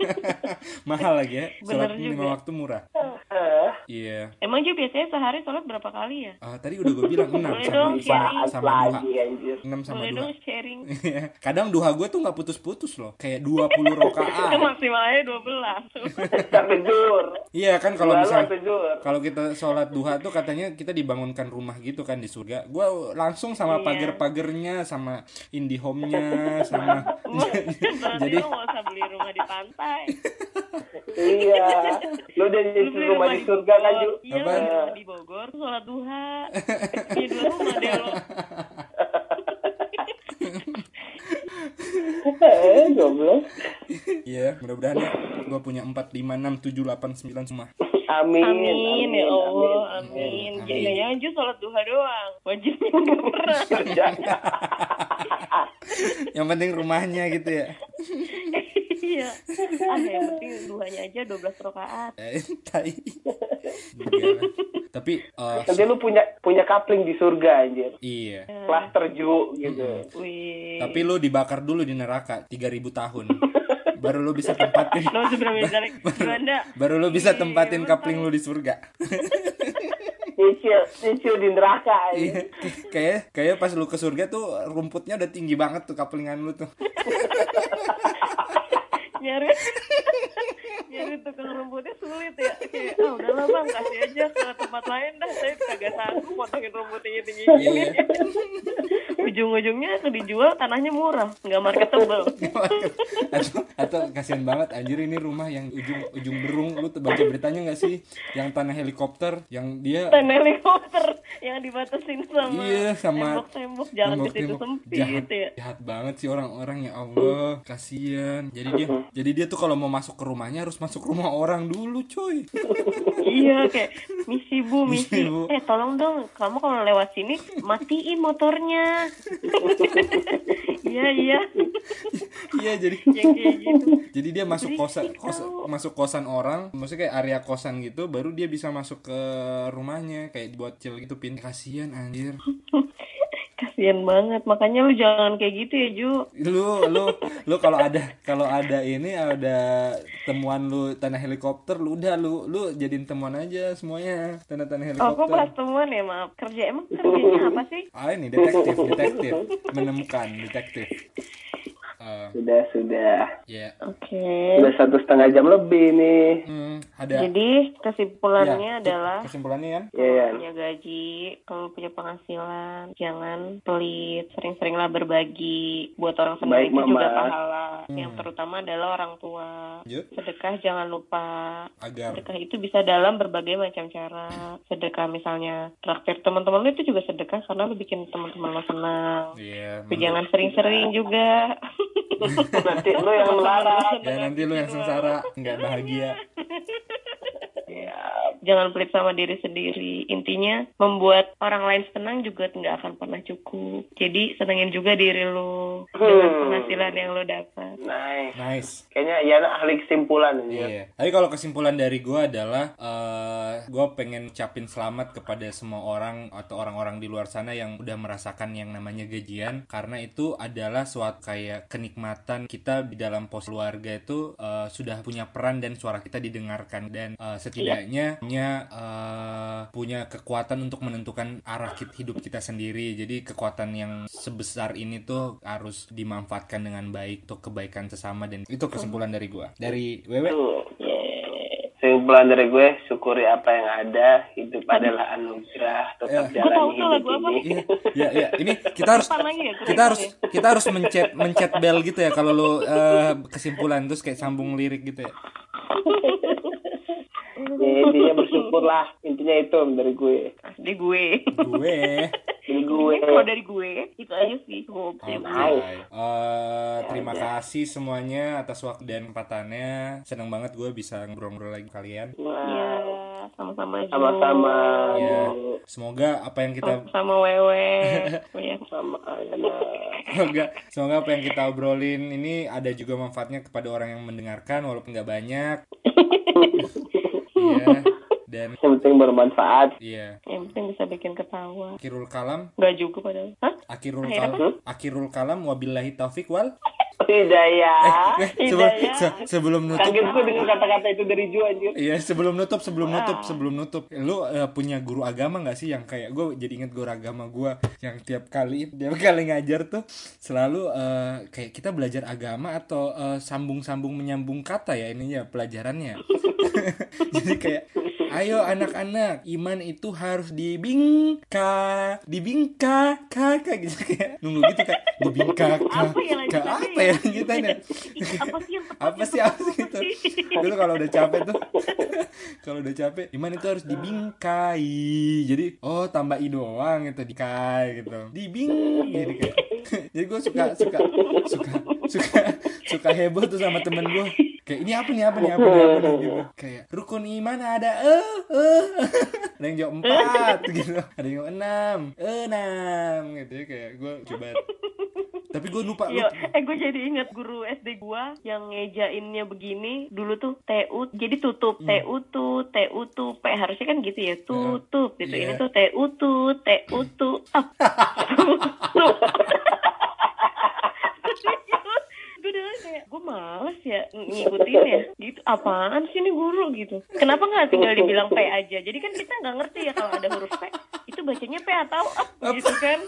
*laughs* Mahal lagi ya, sholat lima waktu murah. Eh, Iya. Emang Ju biasanya sehari sholat berapa kali ya? Ah, tadi udah gue bilang 6 Boleh sama, dong, sama, sharing. sama duha. lagi anjir. 6 sama Boleh duha. dong sharing. Iya. Kadang duha gue tuh nggak putus-putus loh. Kayak 20 Kan rokaat. maksimalnya 12. *laughs* Sampai zuhur. Iya kan kalau misal kalau kita sholat duha tuh katanya kita dibangunkan rumah gitu kan di surga. Gue langsung sama Iya. pagar-pagernya, sama IndiHome-nya, sama *laughs* *laughs* jadi lu nggak usah beli rumah di pantai. Iya. Lu udah jadi rumah di surga kan, Ju? Iya, rumah di Bogor, sholat duha. *laughs* Iya, dua rumah deh lo. Eh, goblok. Iya, mudah-mudahan ya gue punya 4 5 6 7 8 9 semua. Amin. Amin, ya Allah, amin. amin. Jadinya Ju sholat duha doang. Wajibnya *laughs* nggak pernah. Yang penting rumahnya gitu ya. Iya. Ah, yang penting duhanya aja 12 rakaat. Eh, tai. Lah. Tapi eh, Nanti lu punya punya kapling di surga anjir. iya. Klaster Ju gitu. Wih. Tapi lu dibakar dulu di neraka 3000 tahun. Baru lu bisa tempatin *laughs* gimana? baru lu bisa Ih, tempatin kapling lu di surga. *laughs* Nyicil, nyicil di neraka Iya, anjir. kayak kayak pas lu ke surga tuh rumputnya udah tinggi banget tuh kaplingan lu tuh. *laughs* *laughs* nyari *laughs* nyari tukang rumputnya sulit ya. Kayak ah udahlah bang kasih aja ke tempat lain dah. Saya kagak sanggup potongin rumputnya tinggi gini. Iya. *laughs* ujung-ujungnya dijual tanahnya murah *laughs* nggak marketable. Atau, atau kasihan banget anjir ini rumah yang ujung ujung berung. Lu baca beritanya nggak sih? Yang tanah helikopter yang dia tanah helikopter yang dibatasin sama iya sama tembok-tembok jalan di situ tembok-tembok. sempit jahat, ya. jahat banget sih orang-orang ya Allah kasihan. Jadi dia jadi dia tuh kalau mau masuk ke rumahnya harus masuk rumah orang dulu coy iya kayak misi bu Misi, misi. Bu. eh tolong dong kamu kalau lewat sini matiin motornya. *laughs* Iya iya. Iya jadi yang kayak gitu. jadi dia masuk kosan kosan tau. masuk kosan orang maksudnya kayak area kosan gitu baru dia bisa masuk ke rumahnya kayak buat chill gitu pin. Kasihan anjir *laughs* kasian banget. Makanya lu jangan kayak gitu ya Ju. Lu lu lu kalau ada kalau ada ini ada temuan lu tanah helikopter lu udah lu lu jadiin temuan aja semuanya tanah tanah oh kok pas helikopter temuan ya maaf. Kerja emang kerjanya apa sih? Ah ini detektif detektif. Menemukan detektif Eh, Sudah, sudah. ya. Oke. Sudah satu setengah jam lebih nih. Hmm, ada Jadi kesimpulannya Ya, adalah kesimpulannya kan? Iya, ya. punya gaji, kalau punya penghasilan, jangan pelit, sering-seringlah berbagi. Buat orang Baik, itu juga pahala. Hmm. Yang terutama adalah orang tua. Yuk, Sedekah jangan lupa. agar Sedekah itu bisa dalam berbagai macam cara. Sedekah misalnya traktir teman-teman itu juga sedekah karena lu bikin teman-teman lo senang. Iya. Tapi jangan sering-sering juga. *laughs* *laughs* Nanti lu yang melarang. Ya nanti lu yang sengsara nggak bahagia. Ya, jangan pelit sama diri sendiri. Intinya membuat orang lain senang juga nggak akan pernah cukup. Jadi senengin juga diri lu dengan Hmm. penghasilan yang lu dapat. nice. Nice. Kayaknya Yana ahli kesimpulan ya. Iya. Tapi kalau kesimpulan dari gue adalah eh gue pengen ucapin selamat kepada semua orang atau orang-orang di luar sana yang udah merasakan yang namanya gajian karena itu adalah suatu kayak kenikmatan kita di dalam pos keluarga itu eh, sudah punya peran dan suara kita didengarkan dan eh, setidaknya punya eh, punya kekuatan untuk menentukan arah hidup kita sendiri. Jadi kekuatan yang sebesar ini tuh harus dimanfaatkan dengan baik untuk kebaikan sesama dan itu kesimpulan dari gua. Dari Wewe Tuh. Kesimpulan dari gue, syukuri apa yang ada. Hidup adalah anugerah. Tetap Ya. Gua tahu jalani tuh hidup lagu apa. ini. Iya, iya, iya. Ini *laughs* kita harus ya, kita harus ya. kita harus mencet mencet bell gitu ya kalau lu eh, kesimpulan terus kayak sambung lirik gitu ya. *laughs* Ya, intinya bersyukurlah. Intinya itu dari gue. Asli gue. Gue Dari gue. Kalau dari gue itu aja sih. Gue Oke. Nice. Eh, terima kasih semuanya atas waktu dan kesempatannya. Senang banget gue bisa ngobrol-ngobrol lagi kalian. Iya, Wah, sama-sama. Sama-sama. Ya, semoga apa yang kita Sama Wewe. Oh, ya. Sama semoga semoga apa yang kita obrolin ini ada juga manfaatnya kepada orang yang mendengarkan walaupun nggak banyak. *laughs* Iya. *laughs* Dan Yang penting bermanfaat. iya, Yang penting bisa bikin ketawa. akhirul kalam, Enggak juga padahal. Hah? akhirul Akhir kalam, akhirul kalam wabillahi taufik wal. *laughs* Hidayah. Eh, sebelum, Hidayah. se- sebelum nutup Kaget gue dengan kata-kata itu dari Ju anjir. Iya sebelum nutup sebelum nutup sebelum nutup lu eh, punya guru agama nggak sih yang kayak gue jadi inget guru agama gue yang tiap kali tiap kali ngajar tuh selalu eh, kayak kita belajar agama atau eh, sambung-sambung menyambung kata ya ininya pelajarannya *laughs* jadi kayak ayo anak-anak iman itu harus dibingka dibingka kakak gitu kayak nunggu gitu kayak dibingka Apa ya kak ya lanjutannya Ih, apa sih yang tepat? apa sih apa sih itu dulu kalau udah capek tuh. *laughs* Kalau udah capek iman itu harus dibingkai. Jadi oh tambah i doang itu dikai gitu. Dibing *laughs* jadi kayak jadi gue suka suka suka suka suka heboh tuh sama temen gue kayak ini apa nih apa nih apa nih apa nih? Gitu. Kayak rukun iman ada eh eh. *laughs* Ada yang jawab empat gitu. Ada yang jawab enam enam gitu. Ya kayak gue coba tapi gue lupa Iya, lupa. eh gue jadi ingat guru SD gua yang ngejainnya begini dulu tuh TU jadi tutup Hmm. TU tuh TU tuh P harusnya kan gitu ya tutup gitu Iya. ini tuh TU tuh TU tuh up *laughs* *laughs* gue udah kayak gue males ya ng- ngikutin ya gitu apaan sih ini guru gitu kenapa nggak tinggal dibilang P aja jadi kan kita nggak ngerti ya kalau ada huruf P itu bacanya P atau up gitu kan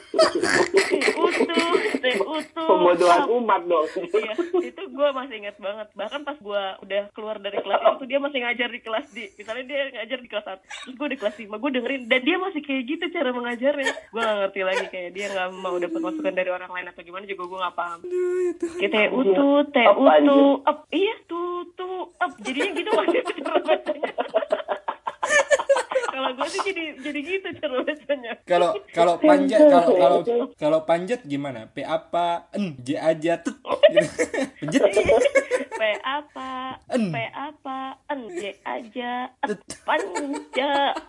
TU tuh TU tuh Pembodohan umat dong. Iya, itu gue masih ingat banget. Bahkan pas gue udah keluar dari kelas itu dia masih ngajar di kelas di, misalnya dia ngajar di kelas 1 terus gue di kelas 5 gue dengerin dan dia masih kayak gitu cara mengajarnya. Gue gak ngerti lagi kayak dia nggak mau dapat masukan dari orang lain atau gimana juga gue nggak paham. Kayak teh utu, teh Apa aja? utu, up, iya tutu, up. Jadinya gitu masih cara bacanya. Kalau gue sih jadi jadi gitu cara bacanya. kalau kalau panjat kalau kalau kalau panjat gimana p apa n j aja gitu. *laughs* panjat P apa? En. P apa? En J aja. Et, Panja. *laughs*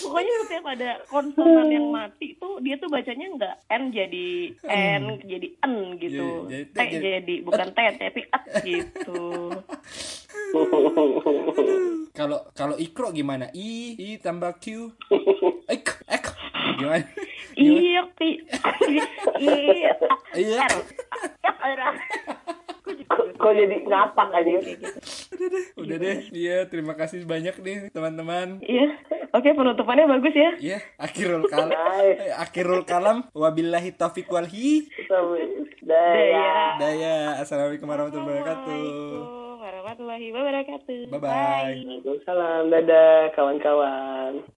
Pokoknya setiap ada konsonan yang mati tuh dia tuh bacanya nggak N jadi N jadi N gitu. Jadi- T jadi- jadi bukan T tapi at gitu. *laughs* kalau kalau ikro gimana i i tambah q ek ek gimana Iya. *laughs* Iya. iya. *laughs* Kok- jadi ngapak aja? udah deh udah deh iya terima kasih banyak nih teman-teman Iya. Oke, penutupannya bagus ya. Iya, akhirul kalam. Eh, akhirul kalam. Wabillahi taufiq wal hi. Daya. Daya. Assalamualaikum warahmatullahi wabarakatuh. Assalamualaikum warahmatullahi wabarakatuh. Bye-bye. Waalaikumsalam. Dadah kawan-kawan.